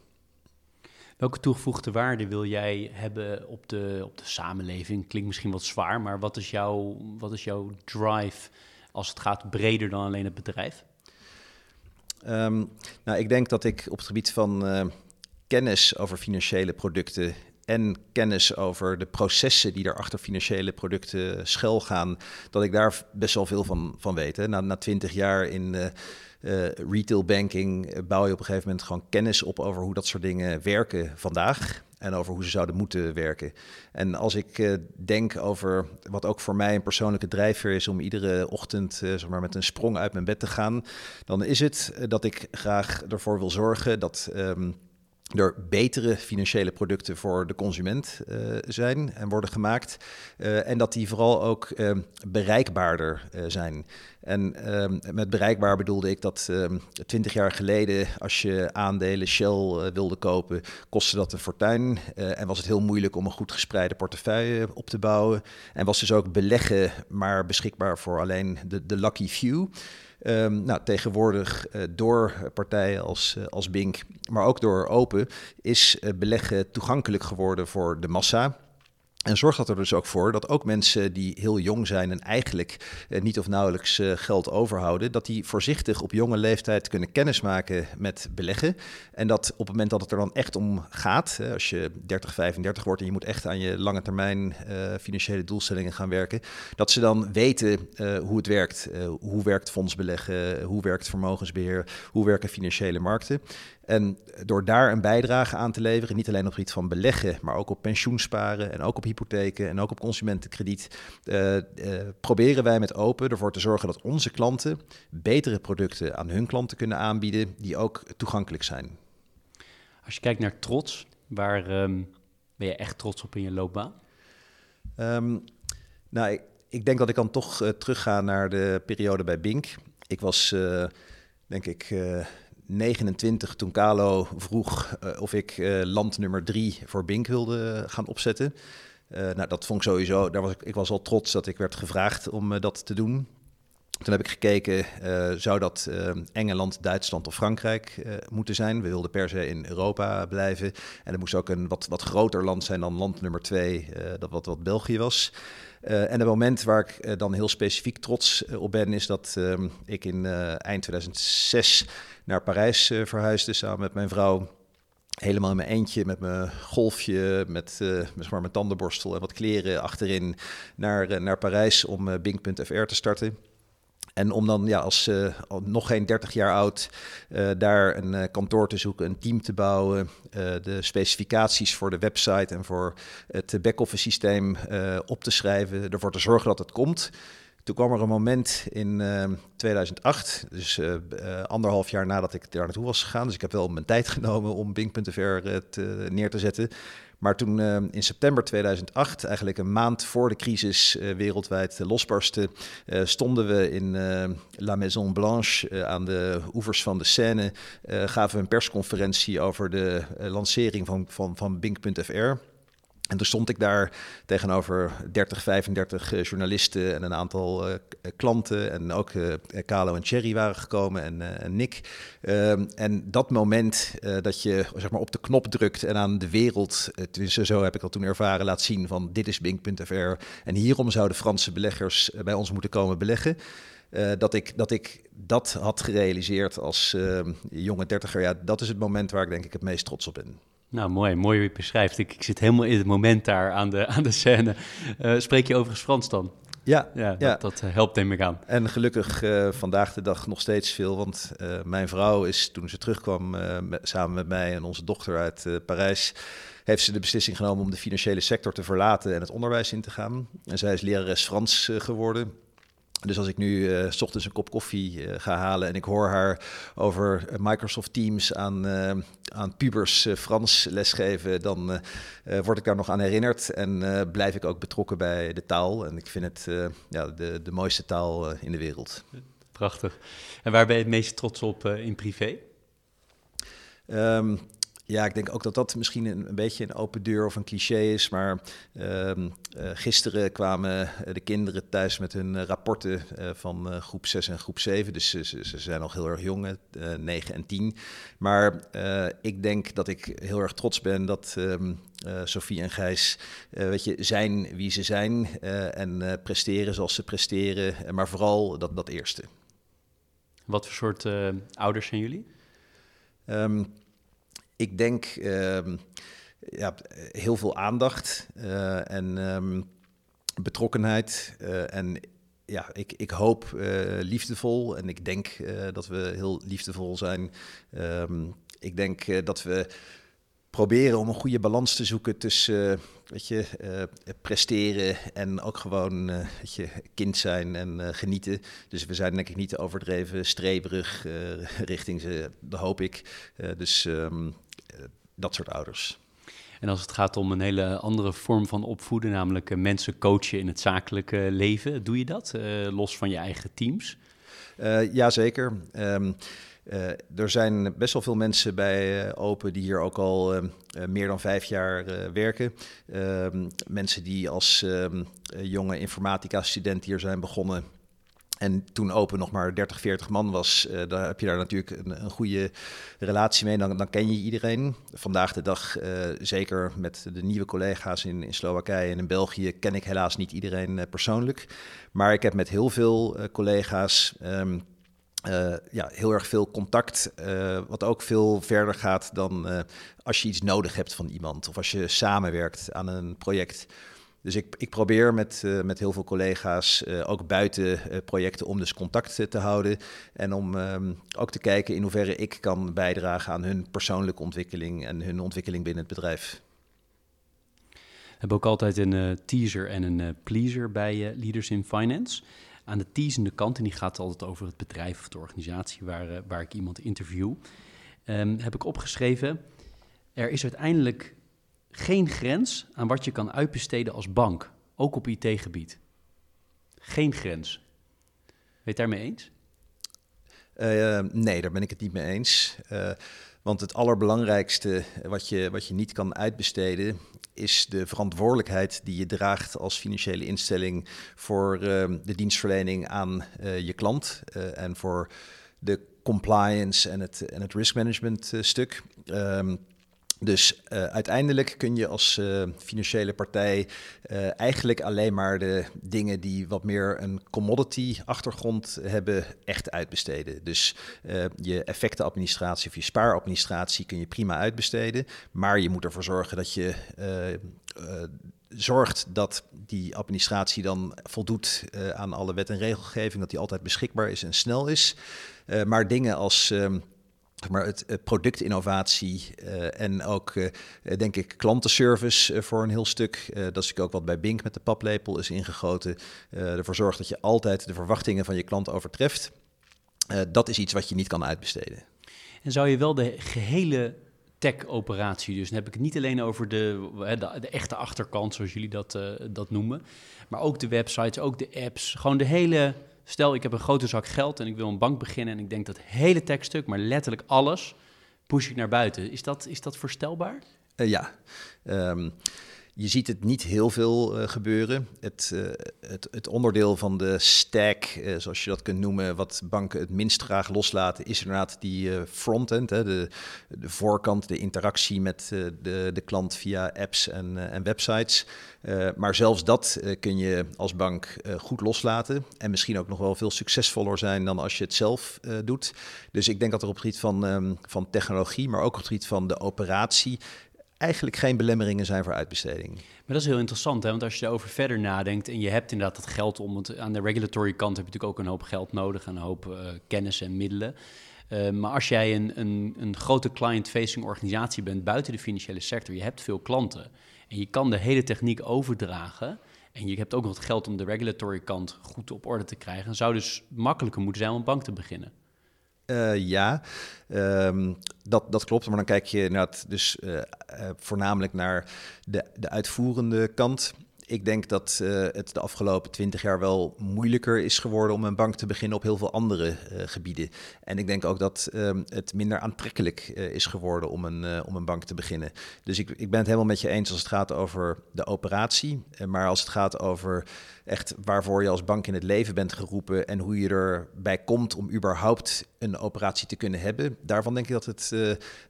Welke toegevoegde waarde wil jij hebben op de, op de samenleving? Klinkt misschien wat zwaar, maar wat is, jouw, wat is jouw drive als het gaat breder dan alleen het bedrijf? Um, nou, ik denk dat ik op het gebied van uh, kennis over financiële producten en kennis over de processen die er achter financiële producten schuil gaan, dat ik daar best wel veel van, van weet. Na, na twintig jaar in uh, retail banking bouw je op een gegeven moment gewoon kennis op over hoe dat soort dingen werken vandaag en over hoe ze zouden moeten werken. En als ik uh, denk over wat ook voor mij een persoonlijke drijfveer is om iedere ochtend uh, met een sprong uit mijn bed te gaan, dan is het uh, dat ik graag ervoor wil zorgen dat. Um, er betere financiële producten voor de consument uh, zijn en worden gemaakt. Uh, en dat die vooral ook uh, bereikbaarder zijn. En ehm, met bereikbaar bedoelde ik dat ehm, twintig jaar geleden, als je aandelen Shell wilde kopen, kostte dat een fortuin. en was het heel moeilijk om een goed gespreide portefeuille op te bouwen. En was dus ook beleggen maar beschikbaar voor alleen de, de lucky few. Um, nou, tegenwoordig uh, door partijen als, uh, als Bink, maar ook door Open, is uh, beleggen toegankelijk geworden voor de massa. En zorgt dat er dus ook voor dat ook mensen die heel jong zijn en eigenlijk eh, niet of nauwelijks eh, geld overhouden, dat die voorzichtig op jonge leeftijd kunnen kennismaken met beleggen. En dat op het moment dat het er dan echt om gaat, als je 30, 35 wordt en je moet echt aan je lange termijn uh, financiële doelstellingen gaan werken, dat ze dan weten hoe het werkt. hoe werkt fondsbeleggen, hoe werkt vermogensbeheer, hoe werken financiële markten. En door daar een bijdrage aan te leveren, niet alleen op het gebied van beleggen, maar ook op pensioensparen en ook op hypotheken en ook op consumentenkrediet, uh, uh, proberen wij met Open ervoor te zorgen dat onze klanten betere producten aan hun klanten kunnen aanbieden die ook toegankelijk zijn. Als je kijkt naar trots, waar um, ben je echt trots op in je loopbaan? Um, nou, ik, ik, denk dat ik dan toch uh, terugga naar de periode bij Bink. Ik was, denk ik 29 toen Carlo vroeg uh, of ik uh, land nummer 3 voor Bink wilde gaan opzetten. Uh, nou, dat vond ik sowieso, daar was ik, ik was al trots dat ik werd gevraagd om dat te doen. Toen heb ik gekeken, zou dat Engeland, Duitsland of Frankrijk moeten zijn? We wilden per se in Europa blijven. En het moest ook een wat, wat groter land zijn dan land nummer 2, dat wat, wat België was. Uh, en het moment waar ik uh, dan heel specifiek trots uh, op ben, is dat ehm, ik in eind 2006 naar Parijs verhuisde samen met mijn vrouw. Helemaal in mijn eentje, met mijn golfje, met, zeg maar mijn tandenborstel en wat kleren achterin naar, naar Parijs om Bing.fr te starten. En om dan ja, als uh, nog geen 30 jaar oud uh, daar een uh, kantoor te zoeken, een team te bouwen, de specificaties voor de website en voor het back-office systeem op te schrijven, ervoor te zorgen dat het komt. Toen kwam er een moment in 2008, dus anderhalf jaar nadat ik daar naartoe was gegaan. Dus ik heb wel mijn tijd genomen om Bing.fr neer te zetten. Maar toen uh, in september 2008, eigenlijk een maand voor de crisis uh, wereldwijd losbarstte, stonden we in La Maison Blanche aan de oevers van de Seine. gaven we een persconferentie over de lancering van, van, van Bing.fr. En toen stond ik daar tegenover 30, 35 uh, journalisten en een aantal uh, klanten. En ook uh, Carlo en Thierry waren gekomen en, en Nick. Ehm, en dat moment dat je zeg maar, op de knop drukt en aan de wereld, zo heb ik dat toen ervaren, laat zien van dit is Bing.fr. En hierom zouden Franse beleggers bij ons moeten komen beleggen. dat, ik, dat ik dat had gerealiseerd als ehm, jonge dertiger, ja, dat is het moment waar ik denk ik het meest trots op ben. Nou, mooi. Mooi hoe je beschrijft. Ik, ik zit helemaal in het moment daar aan de, aan de scène. Uh, spreek je overigens Frans dan? Ja, ja, dat, dat helpt neem ik aan. En gelukkig vandaag de dag nog steeds veel, want mijn vrouw is toen ze terugkwam samen met mij en onze dochter uit Parijs heeft ze de beslissing genomen om de financiële sector te verlaten en het onderwijs in te gaan. En zij is lerares Frans uh, geworden. Dus als ik nu uh, s ochtends een kop koffie uh, ga halen en ik hoor haar over Microsoft Teams aan, uh, aan pubers Frans lesgeven, dan word ik daar nog aan herinnerd en blijf ik ook betrokken bij de taal. En ik vind het ja, de, de mooiste taal in de wereld. Prachtig. En waar ben je het meest trots op in privé? Um, ja, ik denk ook dat dat misschien een, een, beetje een open deur of een cliché is. Maar uh, uh, gisteren kwamen de kinderen thuis met hun uh, rapporten uh, van groep 6 en groep 7. Dus ze, ze, zijn nog heel erg jong, 9 en 10. Maar ik denk dat ik heel erg trots ben dat um, Sophie en Gijs weet je, zijn wie ze zijn. en presteren zoals ze presteren. maar vooral dat, dat eerste. Wat voor soort ouders zijn jullie? Um, ik denk uh, ja, heel veel aandacht uh, en um, betrokkenheid. Uh, en ja, ik, ik hoop uh, liefdevol en ik denk dat we heel liefdevol zijn. Um, ik denk dat we proberen om een goede balans te zoeken tussen weet je, presteren en ook gewoon weet je, kind zijn en genieten. Dus we zijn denk ik niet overdreven streberig richting ze, dat hoop ik. dus dat soort ouders. En als het gaat om een hele andere vorm van opvoeden, namelijk eh, mensen coachen in het zakelijke leven, doe je dat uh, los van je eigen teams? Uh, Jazeker. Um, uh, er zijn best wel veel mensen bij uh, Open die hier ook al uh, meer dan vijf jaar werken. Ehm, mensen die als ehm, jonge informatica-student hier zijn begonnen en toen Open nog maar 30, 40 man was, uh, daar heb je daar natuurlijk een, een, goede relatie mee. Dan, dan ken je iedereen. Vandaag de dag, uh, zeker met de nieuwe collega's in, in Slowakije en in België, ken ik helaas niet iedereen uh, persoonlijk. Maar ik heb met heel veel collega's. Uh, ja, heel erg veel contact, wat ook veel verder gaat dan als je iets nodig hebt van iemand of als je samenwerkt aan een project. Dus ik, ik probeer met, uh, met heel veel collega's, uh, ook buiten uh, projecten, om dus contact te houden. En om um, ook te kijken in hoeverre ik kan bijdragen aan hun persoonlijke ontwikkeling en hun ontwikkeling binnen het bedrijf. We hebben ook altijd een teaser en een pleaser bij Leaders in Finance. Aan de teasende kant, en die gaat altijd over het bedrijf of de organisatie waar, waar ik iemand interview, um, heb ik opgeschreven: er is uiteindelijk geen grens aan wat je kan uitbesteden als bank, ook op IT-gebied. Geen grens. Ben je daarmee eens? Uh, nee, daar ben ik het niet mee eens. Uh, want het allerbelangrijkste wat je, wat je niet kan uitbesteden, is de verantwoordelijkheid die je draagt als financiële instelling voor uh, de dienstverlening aan je klant en voor de compliance en het, en het risk management stuk. Ehm, dus uh, uiteindelijk kun je als uh, financiële partij uh, eigenlijk alleen maar de dingen die wat meer een commodity achtergrond hebben, echt uitbesteden. Dus je effectenadministratie of je spaaradministratie kun je prima uitbesteden. Maar je moet ervoor zorgen dat je zorgt dat die administratie dan voldoet aan alle wet en regelgeving, dat die altijd beschikbaar is en snel is. maar dingen als ehm, maar het, productinnovatie uh, en ook, uh, denk ik, klantenservice voor een heel stuk. dat is ook wat bij Bink met de paplepel is ingegoten. ervoor zorgt dat je altijd de verwachtingen van je klant overtreft. dat is iets wat je niet kan uitbesteden. En zou je wel de gehele tech-operatie, dus dan heb ik het niet alleen over de, de, de echte achterkant, zoals jullie dat, dat noemen, maar ook de websites, ook de apps, gewoon de hele Stel, ik heb een grote zak geld en ik wil een bank beginnen en ik denk dat hele tekststuk, maar letterlijk alles, push ik naar buiten. Is dat, is dat voorstelbaar? Uh, ja. Um, je ziet het niet heel veel uh, gebeuren. Het, uh, het, het, onderdeel van de stack, uh, zoals je dat kunt noemen, wat banken het minst graag loslaten, is inderdaad die frontend, hè, de, de voorkant, de interactie met de, de klant via apps en, en websites. maar zelfs dat kun je als bank goed loslaten en misschien ook nog wel veel succesvoller zijn dan als je het zelf doet. Dus ik denk dat er op het gebied van, um, van technologie, maar ook op het gebied van de operatie eigenlijk geen belemmeringen zijn voor uitbesteding. Maar dat is heel interessant, hè? want als je erover verder nadenkt en je hebt inderdaad dat geld om het aan de regulatory kant heb je natuurlijk ook een hoop geld nodig, een hoop uh, kennis en middelen. Uh, maar als jij een, een, een grote client-facing organisatie bent buiten de financiële sector, je hebt veel klanten en je kan de hele techniek overdragen en je hebt ook nog het geld om de regulatory kant goed op orde te krijgen, zou dus makkelijker moeten zijn om een bank te beginnen. Uh, ja, um, dat, dat klopt. Maar dan kijk je inderdaad dus uh, uh, voornamelijk naar de, de uitvoerende kant ik denk dat uh, het de afgelopen twintig jaar wel moeilijker is geworden om een bank te beginnen op heel veel andere uh, gebieden. En ik denk ook dat um, het minder aantrekkelijk uh, is geworden om een, om een bank te beginnen. Dus ik, ik ben het helemaal met je eens als het gaat over de operatie. maar als het gaat over echt waarvoor je als bank in het leven bent geroepen en hoe je erbij komt om überhaupt een operatie te kunnen hebben, daarvan denk ik dat het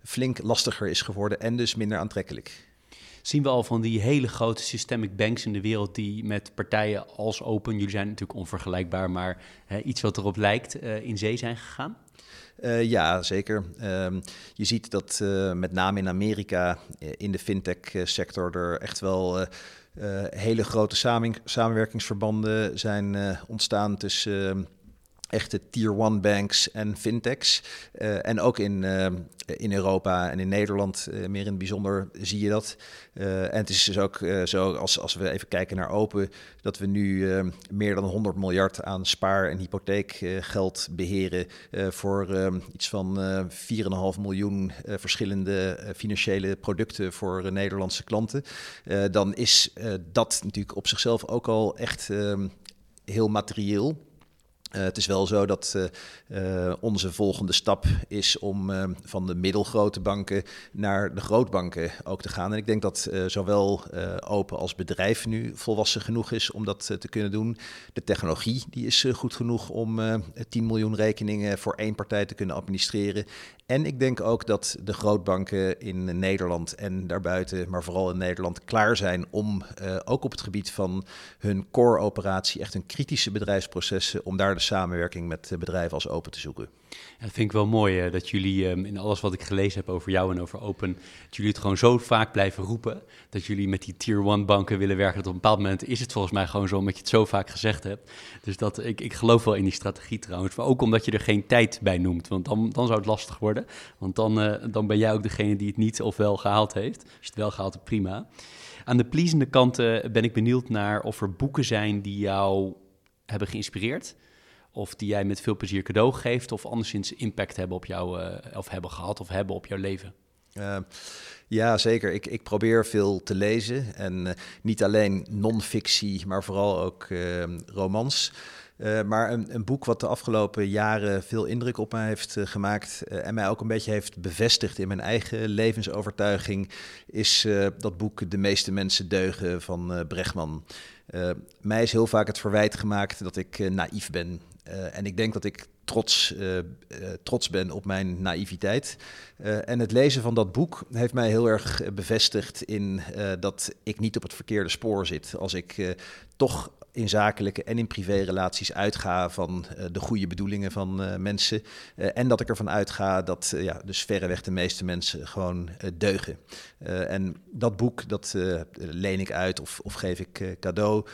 flink lastiger is geworden en dus minder aantrekkelijk zien we al van die hele grote systemic banks in de wereld die met partijen als Open, jullie zijn natuurlijk onvergelijkbaar, maar iets wat erop lijkt, uh, in zee zijn gegaan? Uh, ja, zeker. Um, je ziet dat uh, met name in Amerika in de fintech-sector er echt wel hele grote samen samenwerkingsverbanden zijn ontstaan tussen echte tier one banks en fintechs. Uh, en ook in, uh, in Europa en in Nederland uh, meer in het bijzonder zie je dat. en het is dus ook zo, als, als we even kijken naar Open, dat we nu meer dan 100 miljard aan spaar- en hypotheekgeld beheren voor iets van 4,5 miljoen verschillende financiële producten voor Nederlandse klanten. dan is dat natuurlijk op zichzelf ook al echt heel materieel. Uh, het is wel zo dat uh, uh, onze volgende stap is om van de middelgrote banken naar de grootbanken ook te gaan. En ik denk dat zowel Open als bedrijf nu volwassen genoeg is om dat te kunnen doen. De technologie die is goed genoeg om 10 miljoen rekeningen voor één partij te kunnen administreren. En ik denk ook dat de grootbanken in Nederland en daarbuiten, maar vooral in Nederland, klaar zijn om uh, ook op het gebied van hun core-operatie, echt hun kritische bedrijfsprocessen, om daar de samenwerking met bedrijven als Open te zoeken. Dat vind ik wel mooi uh, dat jullie um, in alles wat ik gelezen heb over jou en over Open, dat jullie het gewoon zo vaak blijven roepen. Dat jullie met die tier one banken willen werken. Dat op een bepaald moment is het volgens mij gewoon zo, omdat je het zo vaak gezegd hebt. Dus dat, ik, ik geloof wel in die strategie trouwens. Maar ook omdat je er geen tijd bij noemt, want dan, dan zou het lastig worden. Want dan, uh, dan ben jij ook degene die het niet of wel gehaald heeft. Als je het wel gehaald hebt, prima. Aan de pleasende kant uh, ben ik benieuwd naar of er boeken zijn die jou hebben geïnspireerd of die jij met veel plezier cadeau geeft, of anderszins impact hebben op jou, uh, of hebben gehad of hebben op jouw leven? Uh, ja, zeker. Ik, ik probeer veel te lezen. En niet alleen non-fictie, maar vooral ook romans. Uh, maar een, een, boek wat de afgelopen jaren veel indruk op mij heeft uh, gemaakt uh, en mij ook een beetje heeft bevestigd in mijn eigen levensovertuiging, is dat boek De meeste mensen deugen van Brechtman. mij is heel vaak het verwijt gemaakt dat ik naïef ben. En ik denk dat ik trots, trots ben op mijn naïviteit. en het lezen van dat boek heeft mij heel erg bevestigd in dat ik niet op het verkeerde spoor zit. Als ik toch in zakelijke en in privérelaties uitga van de goede bedoelingen van mensen. en dat ik ervan uitga dat ja, dus verreweg de meeste mensen gewoon deugen. en dat boek, dat leen ik uit of, of geef ik cadeau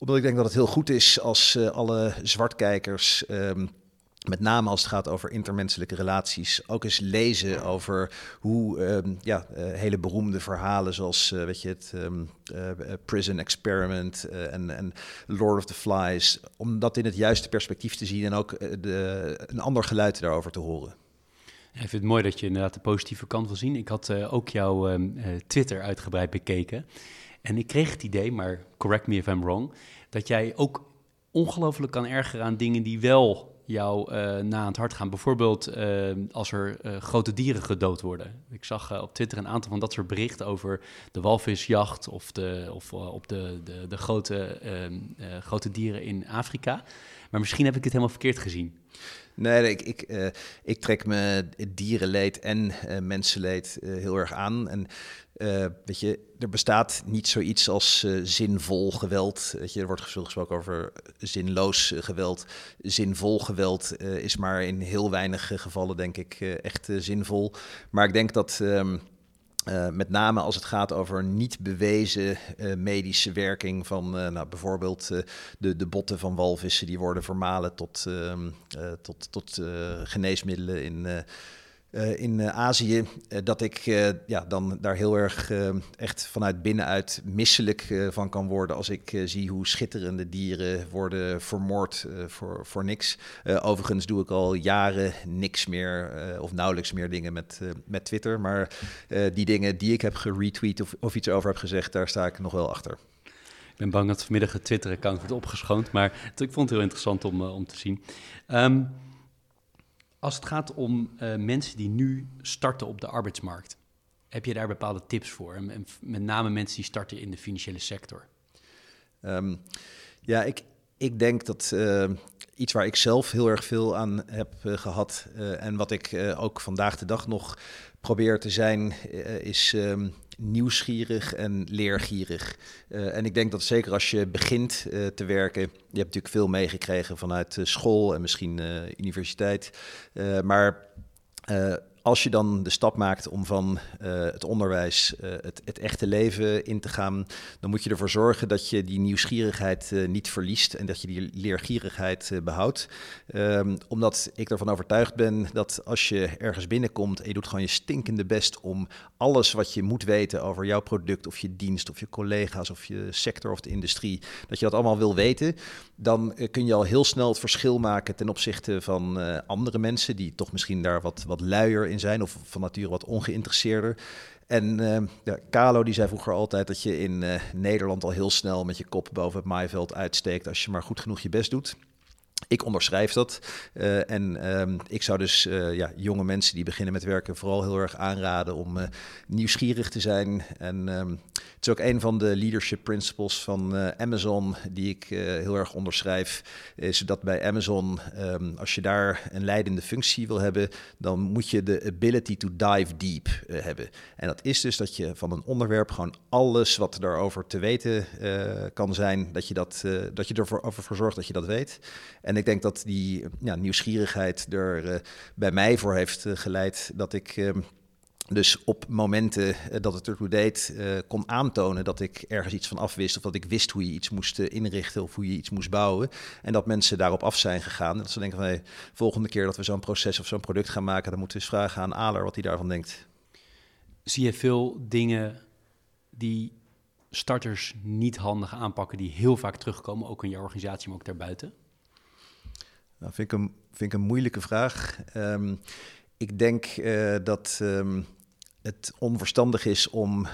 omdat ik denk dat het heel goed is als alle zwartkijkers. Um, met name als het gaat over intermenselijke relaties, ook eens lezen over hoe um, ja, uh, hele beroemde verhalen zoals uh, weet je, het um, Prison Experiment en, en Lord of the Flies, om dat in het juiste perspectief te zien en ook de, een ander geluid daarover te horen. ik vind het mooi dat je inderdaad de positieve kant wil zien. Ik had ook jouw um, Twitter uitgebreid bekeken. En ik kreeg het idee, maar correct me if I'm wrong, dat jij ook ongelooflijk kan ergeren aan dingen die wel jou uh, na het hart gaan. Bijvoorbeeld uh, als er uh, grote dieren gedood worden. Ik zag op Twitter een aantal van dat soort berichten over de walvisjacht of, de, of op de, de, de grote, ehm, grote dieren in Afrika. Maar misschien heb ik het helemaal verkeerd gezien. Nee, ik, ik, uh, ik trek me dierenleed en uh, mensenleed uh, heel erg aan. En weet je, er bestaat niet zoiets als zinvol geweld. Weet je, er wordt gesproken over zinloos geweld. Zinvol geweld is maar in heel weinig gevallen, denk ik, echt zinvol. Maar ik denk dat. Um, met name als het gaat over niet bewezen medische werking van nou, bijvoorbeeld de, de botten van walvissen die worden vermalen tot, ehm, tot, tot geneesmiddelen in uh, in uh, Azië, uh, dat ik ja, dan daar heel erg echt vanuit binnenuit misselijk van kan worden als ik zie hoe schitterende dieren worden vermoord voor, voor niks. overigens doe ik al jaren niks meer of nauwelijks meer dingen met, met Twitter, maar die dingen die ik heb geretweet of, of iets over heb gezegd, daar sta ik nog wel achter. Ik ben bang dat vanmiddag het Twitter-account wordt opgeschoond, maar ik vond het heel interessant om, om te zien. Um, als het gaat om uh, mensen die nu starten op de arbeidsmarkt, heb je daar bepaalde tips voor? En, met name mensen die starten in de financiële sector. Um, ja, ik, ik denk dat uh, iets waar ik zelf heel erg veel aan heb uh, gehad en wat ik ook vandaag de dag nog probeer te zijn, is um, nieuwsgierig en leergierig. Uh, en ik denk dat zeker als je begint uh, te werken, je hebt natuurlijk veel meegekregen vanuit uh, school en misschien universiteit. maar als je dan de stap maakt om van uh, het onderwijs uh, het, het, echte leven in te gaan, dan moet je ervoor zorgen dat je die nieuwsgierigheid uh, niet verliest en dat je die leergierigheid behoudt. Um, omdat ik ervan overtuigd ben dat als je ergens binnenkomt en je doet gewoon je stinkende best om alles wat je moet weten over jouw product of je dienst of je collega's of je sector of de industrie, dat je dat allemaal wil weten, dan kun je al heel snel het verschil maken ten opzichte van andere mensen die toch misschien daar wat, wat luier in zijn of van nature wat ongeïnteresseerder. En uh, ja, Carlo die zei vroeger altijd dat je in uh, Nederland al heel snel met je kop boven het maaiveld uitsteekt als je maar goed genoeg je best doet. Ik onderschrijf dat. Uh, en um, ik zou dus uh, ja, jonge mensen die beginnen met werken vooral heel erg aanraden om uh, nieuwsgierig te zijn. En um, het is ook een van de leadership principles van Amazon die ik heel erg onderschrijf. Is dat bij Amazon, um, als je daar een leidende functie wil hebben, dan moet je de ability to dive deep hebben. En dat is dus dat je van een onderwerp gewoon alles wat daarover te weten kan zijn, dat je, dat, dat je ervoor voor zorgt dat je dat weet. En ik denk dat die ja, nieuwsgierigheid er uh, bij mij voor heeft uh, geleid dat ik uh, dus op momenten uh, dat het ertoe deed, kon aantonen dat ik ergens iets van afwist. Of dat ik wist hoe je iets moest inrichten of hoe je iets moest bouwen. En dat mensen daarop af zijn gegaan. En dat ze denken van hey, volgende keer dat we zo'n proces of zo'n product gaan maken, dan moeten we eens vragen aan Aler wat hij daarvan denkt. Zie je veel dingen die starters niet handig aanpakken, die heel vaak terugkomen, ook in je organisatie, maar ook daarbuiten? Nou, vind ik een, vind ik een moeilijke vraag. Um, ik denk uh, dat um, het onverstandig is om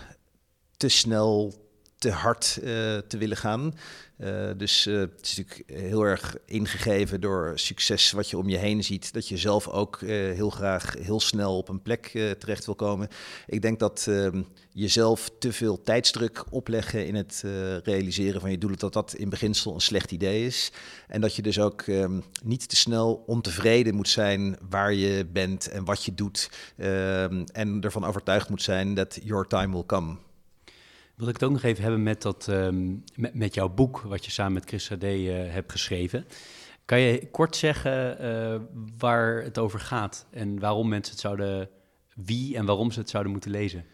te snel te hard uh, te willen gaan. Uh, dus uh, het is natuurlijk heel erg ingegeven door succes wat je om je heen ziet. Dat je zelf ook heel graag heel snel op een plek terecht wil komen. Ik denk dat ehm, jezelf te veel tijdsdruk opleggen in het realiseren van je doelen, dat dat in beginsel een slecht idee is. En dat je dus ook um, niet te snel ontevreden moet zijn waar je bent en wat je doet. Um, en ervan overtuigd moet zijn dat your time will come wil ik het ook nog even hebben met, dat, um, met, jouw boek, wat je samen met Chris Sade uh, hebt geschreven. Kan je kort zeggen uh, waar het over gaat en waarom mensen het zouden, wie en waarom ze het zouden moeten lezen?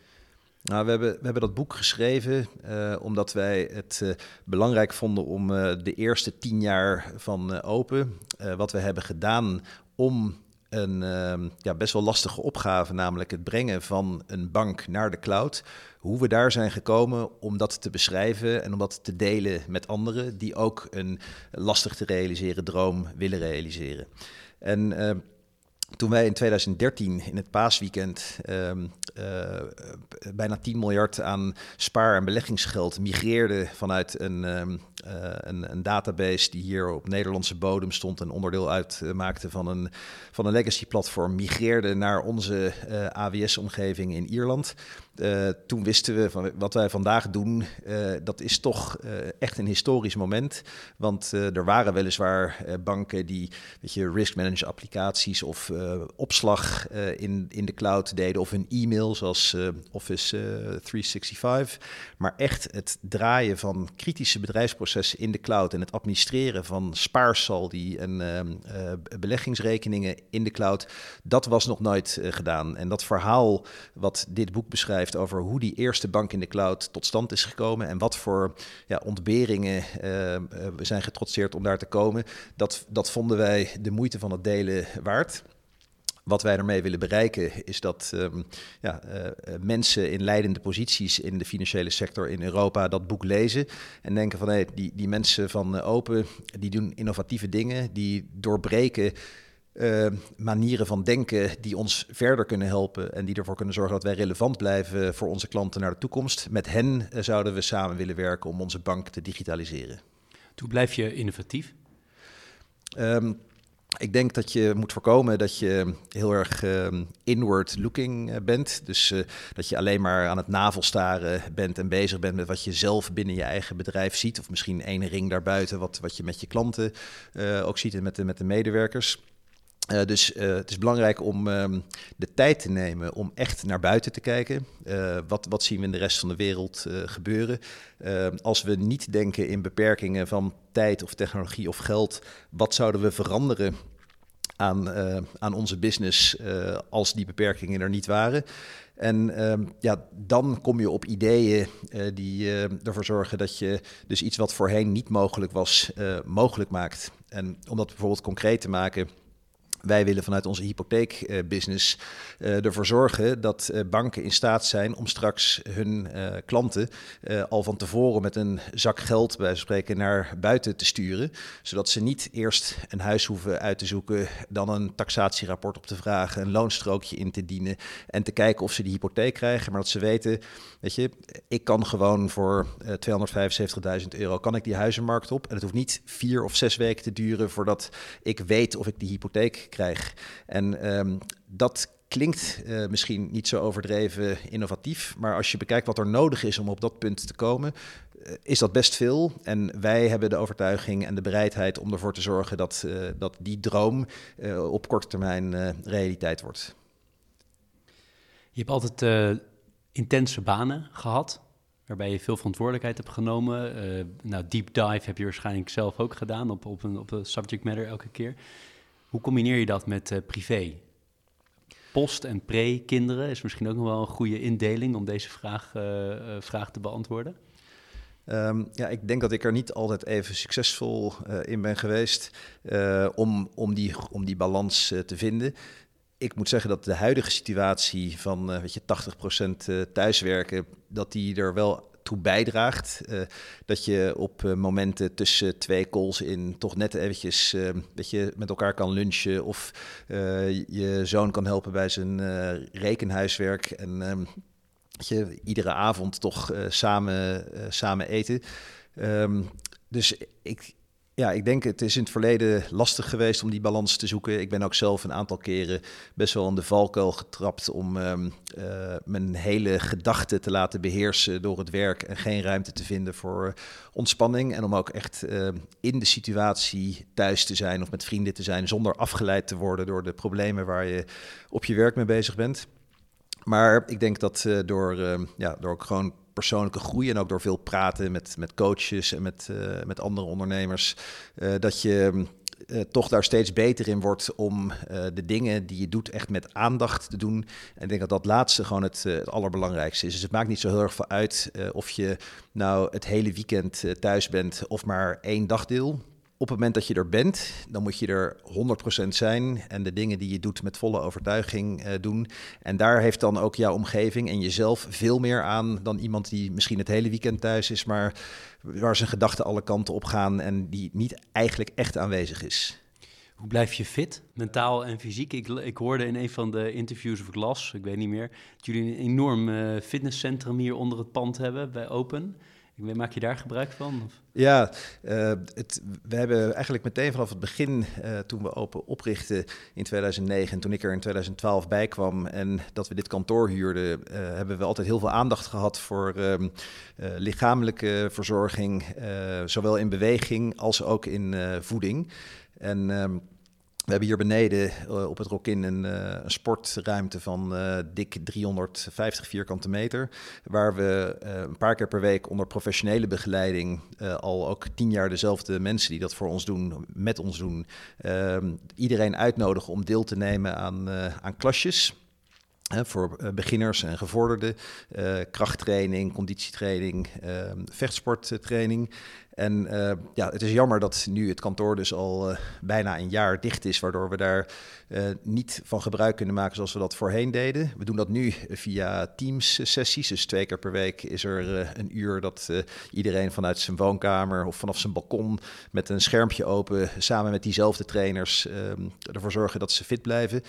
Nou, we hebben, we hebben dat boek geschreven uh, omdat wij het belangrijk vonden om de eerste tien jaar van Open, wat we hebben gedaan om een ehm, ja, best wel lastige opgave, namelijk het brengen van een bank naar de cloud. Hoe we daar zijn gekomen om dat te beschrijven en om dat te delen met anderen die ook een lastig te realiseren droom willen realiseren. En uh, toen wij in 2013 in het paasweekend uh, bijna 10 miljard aan spaar- en beleggingsgeld migreerden vanuit een, uh, een, een, database die hier op Nederlandse bodem stond en onderdeel uitmaakte van een, van een legacy-platform, migreerde naar onze eh, AWS-omgeving in Ierland. Uh, toen wisten we van wat wij vandaag doen, uh, dat is toch uh, echt een historisch moment. Want er waren weliswaar banken die weet je, risk management applicaties of opslag in, in de cloud deden of hun e-mail mail zoals Office 365, maar echt het draaien van kritische bedrijfsprocessen in de cloud en het administreren van spaarsaldi en beleggingsrekeningen in de cloud, dat was nog nooit gedaan. En dat verhaal wat dit boek beschrijft over hoe die eerste bank in de cloud tot stand is gekomen en wat voor ja, ontberingen we zijn getrotseerd om daar te komen, dat, dat vonden wij de moeite van het delen waard. Wat wij ermee willen bereiken is dat ehm, ja, eh, mensen in leidende posities in de financiële sector in Europa dat boek lezen en denken van hé, die, die mensen van Open, die doen innovatieve dingen, die doorbreken uh, manieren van denken die ons verder kunnen helpen en die ervoor kunnen zorgen dat wij relevant blijven voor onze klanten naar de toekomst. Met hen zouden we samen willen werken om onze bank te digitaliseren. Hoe blijf je innovatief? Um, ik denk dat je moet voorkomen dat je heel erg uh, inward looking eh, bent. Dus uh, dat je alleen maar aan het navelstaren bent en bezig bent met wat je zelf binnen je eigen bedrijf ziet. Of misschien één ring daarbuiten, wat, wat je met je klanten uh, ook ziet en met de, met de medewerkers. Uh, dus uh, het is belangrijk om um, de tijd te nemen om echt naar buiten te kijken. Uh, wat, wat zien we in de rest van de wereld gebeuren? Ehm, als we niet denken in beperkingen van tijd of technologie of geld, wat zouden we veranderen aan, aan onze business als die beperkingen er niet waren? En uh, ja, dan kom je op ideeën die ervoor zorgen dat je dus iets wat voorheen niet mogelijk was, mogelijk maakt. En om dat bijvoorbeeld concreet te maken, wij willen vanuit onze hypotheekbusiness uh, ervoor zorgen dat uh, banken in staat zijn om straks hun klanten al van tevoren met een zak geld bij spreken naar buiten te sturen. Zodat ze niet eerst een huis hoeven uit te zoeken, dan een taxatierapport op te vragen, een loonstrookje in te dienen en te kijken of ze die hypotheek krijgen. Maar dat ze weten, weet je, ik kan gewoon voor 275.000 euro kan ik die huizenmarkt op. En het hoeft niet vier of zes weken te duren voordat ik weet of ik die hypotheek krijg. En um, dat klinkt uh, misschien niet zo overdreven innovatief, maar als je bekijkt wat er nodig is om op dat punt te komen, uh, is dat best veel. En wij hebben de overtuiging en de bereidheid om ervoor te zorgen dat, uh, dat die droom op korte termijn realiteit wordt. Je hebt altijd intense banen gehad, waarbij je veel verantwoordelijkheid hebt genomen. nou, deep dive heb je waarschijnlijk zelf ook gedaan op, op, een, op een subject matter elke keer. Hoe combineer je dat met uh, privé? Post en pre-kinderen is misschien ook nog wel een goede indeling om deze vraag, uh, uh, vraag te beantwoorden. Um, ja, ik denk dat ik er niet altijd even succesvol in ben geweest om, om, die, om die balans te vinden ik moet zeggen dat de huidige situatie van weet je, 80% thuiswerken, dat die er wel toe bijdraagt. Uh, dat je op uh, momenten tussen twee calls in toch net eventjes uh, dat je met elkaar kan lunchen of je zoon kan helpen bij zijn rekenhuiswerk en um, dat je iedere avond toch samen, samen eten. Um, dus ik, ja, ik denk het is in het verleden lastig geweest om die balans te zoeken. Ik ben ook zelf een aantal keren best wel in de valkuil getrapt om um, uh, mijn hele gedachten te laten beheersen door het werk en geen ruimte te vinden voor ontspanning. En om ook echt uh, in de situatie thuis te zijn of met vrienden te zijn zonder afgeleid te worden door de problemen waar je op je werk mee bezig bent. Maar ik denk dat uh, door, ja, door ook gewoon persoonlijke groei en ook door veel praten met, met coaches en met, uh, met andere ondernemers, uh, dat je uh, toch daar steeds beter in wordt om de dingen die je doet echt met aandacht te doen. En ik denk dat dat laatste gewoon het, allerbelangrijkste is. Dus het maakt niet zo heel erg veel uit of je nou het hele weekend thuis bent of maar één dagdeel op het moment dat je er bent, dan moet je er 100% zijn en de dingen die je doet met volle overtuiging uh, doen. En daar heeft dan ook jouw omgeving en jezelf veel meer aan dan iemand die misschien het hele weekend thuis is, maar waar zijn gedachten alle kanten op gaan en die niet eigenlijk echt aanwezig is. Hoe blijf je fit, mentaal en fysiek? Ik, ik hoorde in een van de interviews of ik las, ik weet niet meer, dat jullie een enorm uh, fitnesscentrum hier onder het pand hebben bij Open. Maak je daar gebruik van? Of? Ja, uh, het, we hebben eigenlijk meteen vanaf het begin, uh, toen we open oprichten in 2009 en toen ik er in 2012 bij kwam en dat we dit kantoor huurden, uh, hebben we altijd heel veel aandacht gehad voor ehm, lichamelijke verzorging, zowel in beweging als ook in voeding. En um, we hebben hier beneden uh, op het Rokin een, uh, een sportruimte van uh, dik 350 vierkante meter. Waar we een paar keer per week onder professionele begeleiding al ook tien jaar dezelfde mensen die dat voor ons doen, met ons doen. Ehm, iedereen uitnodigen om deel te nemen aan, aan klasjes voor eh, beginners en gevorderden. Krachttraining, conditietraining, uh, vechtsporttraining. En uh, ja, het is jammer dat nu het kantoor dus al bijna een jaar dicht is, waardoor we daar niet van gebruik kunnen maken zoals we dat voorheen deden. We doen dat nu via Teams-sessies. Dus twee keer per week is er een uur dat iedereen vanuit zijn woonkamer of vanaf zijn balkon met een schermpje open samen met diezelfde trainers ehm, ervoor zorgen dat ze fit blijven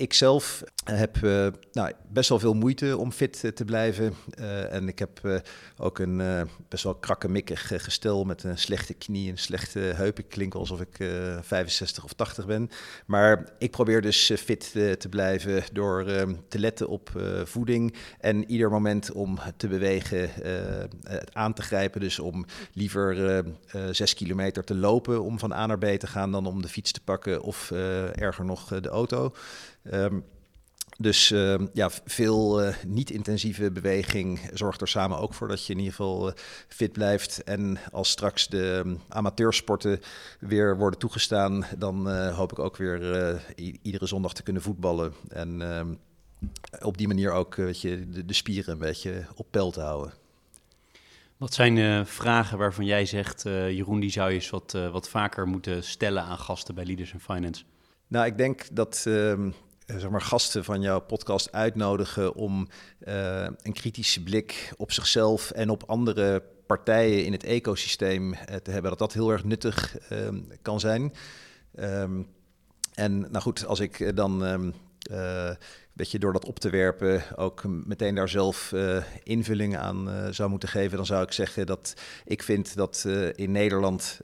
ik zelf heb uh, nou, best wel veel moeite om fit eh, te blijven. En ik heb ook een best wel krakkemikkig gestel met een slechte knie en slechte heup. Ik klink alsof ik 65 of 80 ben. Maar ik probeer dus fit te blijven door te letten op voeding en ieder moment om te bewegen, aan te grijpen. Dus om liever zes kilometer te lopen om van A naar B te gaan dan om de fiets te pakken of erger nog de auto. Um, dus uh, ja, veel uh, niet-intensieve beweging zorgt er samen ook voor dat je in ieder geval uh, fit blijft. En als straks de um, amateursporten weer worden toegestaan, dan hoop ik ook weer iedere zondag te kunnen voetballen. En ehm, op die manier ook weet je, de, de, spieren een beetje op peil te houden. Wat zijn vragen waarvan jij zegt, Jeroen, die zou je eens wat, wat vaker moeten stellen aan gasten bij Leaders in Finance? Nou, ik denk dat ehm, eh, zeg maar, gasten van jouw podcast uitnodigen om uh, een kritische blik op zichzelf en op andere partijen in het ecosysteem uh, te hebben, dat dat heel erg nuttig uh, kan zijn. Um, en nou goed, als ik dan um, beetje door dat op te werpen ook meteen daar zelf invulling aan zou moeten geven, dan zou ik zeggen dat ik vind dat in Nederland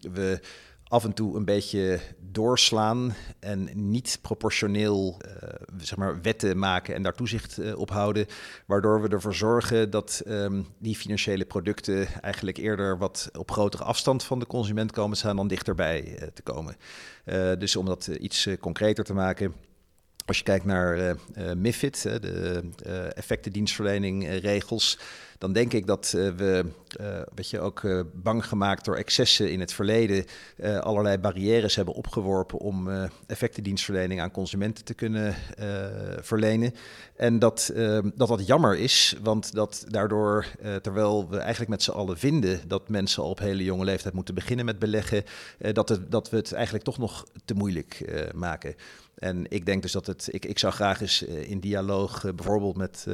we af en toe een beetje doorslaan en niet proportioneel uh, zeg maar wetten maken en daar toezicht uh, op houden, waardoor we ervoor zorgen dat um, die financiële producten eigenlijk eerder wat op grotere afstand van de consument komen staan dan dichterbij uh, te komen. dus om dat iets concreter te maken. Als je kijkt naar MIFID, de effectendienstverleningregels, dan denk ik dat we, weet je, ook bang gemaakt door excessen in het verleden, allerlei barrières hebben opgeworpen om effectendienstverlening aan consumenten te kunnen verlenen. En dat, dat dat jammer is, want dat daardoor, terwijl we eigenlijk met z'n allen vinden dat mensen al op hele jonge leeftijd moeten beginnen met beleggen, dat, het, dat we het eigenlijk toch nog te moeilijk maken. En ik denk dus dat het, ik, ik zou graag eens eh, in dialoog bijvoorbeeld met,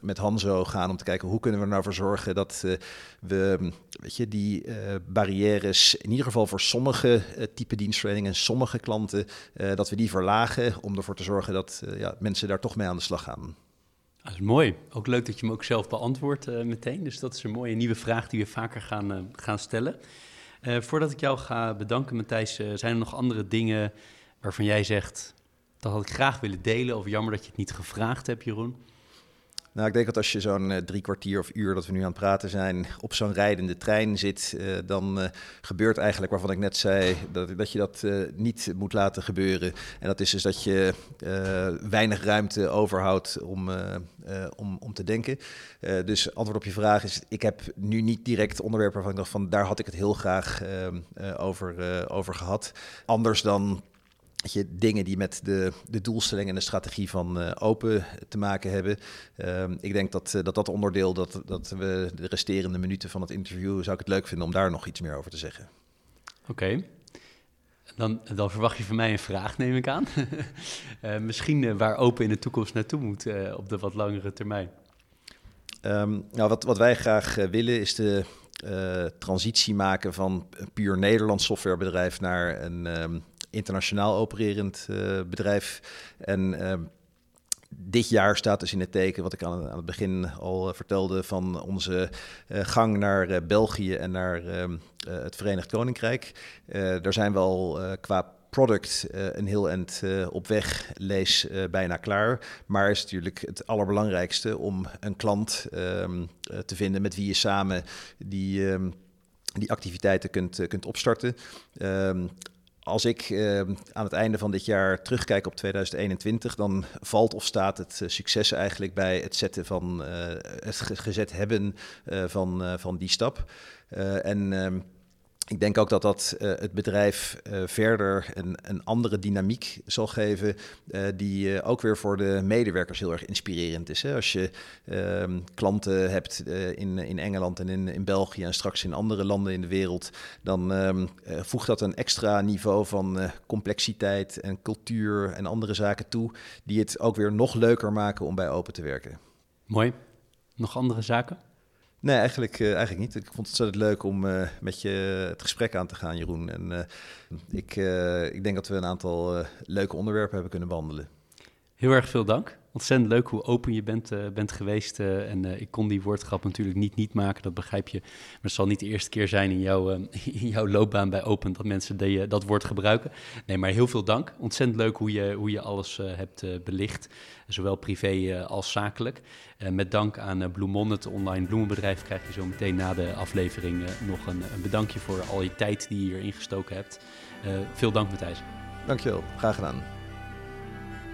met Hanzo gaan om te kijken hoe kunnen we nou voor zorgen dat uh, we, weet je, die barrières in ieder geval voor sommige type dienstverlening en sommige klanten, dat we die verlagen om ervoor te zorgen dat ja, mensen daar toch mee aan de slag gaan. Dat is mooi. Ook leuk dat je hem ook zelf beantwoordt meteen. Dus dat is een mooie nieuwe vraag die we vaker gaan, gaan stellen. voordat ik jou ga bedanken, Matthijs, zijn er nog andere dingen waarvan jij zegt dat had ik graag willen delen. Of jammer dat je het niet gevraagd hebt, Jeroen. Nou, ik denk dat als je zo'n uh, drie kwartier of uur dat we nu aan het praten zijn, op zo'n rijdende trein zit, uh, dan uh, gebeurt eigenlijk waarvan ik net zei dat, dat je dat niet moet laten gebeuren. En dat is dus dat je weinig ruimte overhoudt om, om, om te denken. dus antwoord op je vraag is, ik heb nu niet direct onderwerpen waarvan ik dacht van daar had ik het heel graag over, over gehad. Anders dan je, dingen die met de, de doelstelling en de strategie van uh, open te maken hebben. Uh, ik denk dat, uh, dat dat onderdeel, dat, dat we de resterende minuten van het interview, zou ik het leuk vinden om daar nog iets meer over te zeggen. Oké. Okay. Dan, dan verwacht je van mij een vraag, neem ik aan. <laughs> Eh, misschien waar open in de toekomst naartoe moet op de wat langere termijn. Um, nou, wat, wat wij graag willen is de transitie maken van een puur Nederlands softwarebedrijf naar een um, internationaal opererend uh, bedrijf. En uh, dit jaar staat dus in het teken, wat ik aan, aan het begin al uh, vertelde, van onze gang naar België en naar ehm, het Verenigd Koninkrijk. daar zijn we al qua product een heel eind op weg, lees bijna klaar. Maar is natuurlijk het allerbelangrijkste om een klant um, te vinden met wie je samen die, die activiteiten kunt, kunt opstarten. Um, als ik aan het einde van dit jaar terugkijk op 2021, dan valt of staat het succes eigenlijk bij het zetten van het gezet hebben van, van die stap. en ehm, ik denk ook dat dat uh, het bedrijf uh, verder een, een, andere dynamiek zal geven, uh, die ook weer voor de medewerkers heel erg inspirerend is. Hè? Als je ehm, klanten hebt in, in Engeland en in, in België en straks in andere landen in de wereld, dan um, voegt dat een extra niveau van complexiteit en cultuur en andere zaken toe, die het ook weer nog leuker maken om bij Open te werken. Mooi. Nog andere zaken? Nee, eigenlijk, uh, eigenlijk niet. Ik vond het ontzettend leuk om uh, met je het gesprek aan te gaan, Jeroen. En uh, ik, ik denk dat we een aantal leuke onderwerpen hebben kunnen behandelen. Heel erg veel dank ontzettend leuk hoe open je bent, uh, bent geweest. Uh, en uh, ik kon die woordgrap natuurlijk niet niet maken, dat begrijp je. Maar het zal niet de eerste keer zijn in, jouw <laughs> in jouw loopbaan bij Open dat mensen dat woord gebruiken. Nee, maar heel veel dank. Ontzettend leuk hoe je, hoe je alles hebt belicht, zowel privé als zakelijk. met dank aan Bloemon, het online bloemenbedrijf, krijg je zo meteen na de aflevering nog een, een, bedankje voor al je tijd die je hierin gestoken hebt. veel dank Matthijs. Dankjewel, graag gedaan.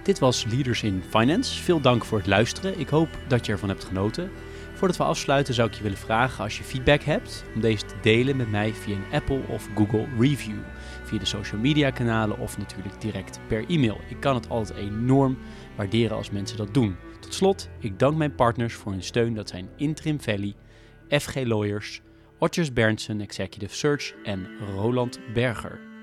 Dit was Leaders in Finance. Veel dank voor het luisteren. Ik hoop dat je ervan hebt genoten. Voordat we afsluiten zou ik je willen vragen als je feedback hebt om deze te delen met mij via een Apple of Google review. Via de social media kanalen of natuurlijk direct per e-mail. Ik kan het altijd enorm waarderen als mensen dat doen. Tot slot, ik dank mijn partners voor hun steun. Dat zijn Interim Valley, FG Lawyers, Otjes Berndsen Executive Search en Roland Berger.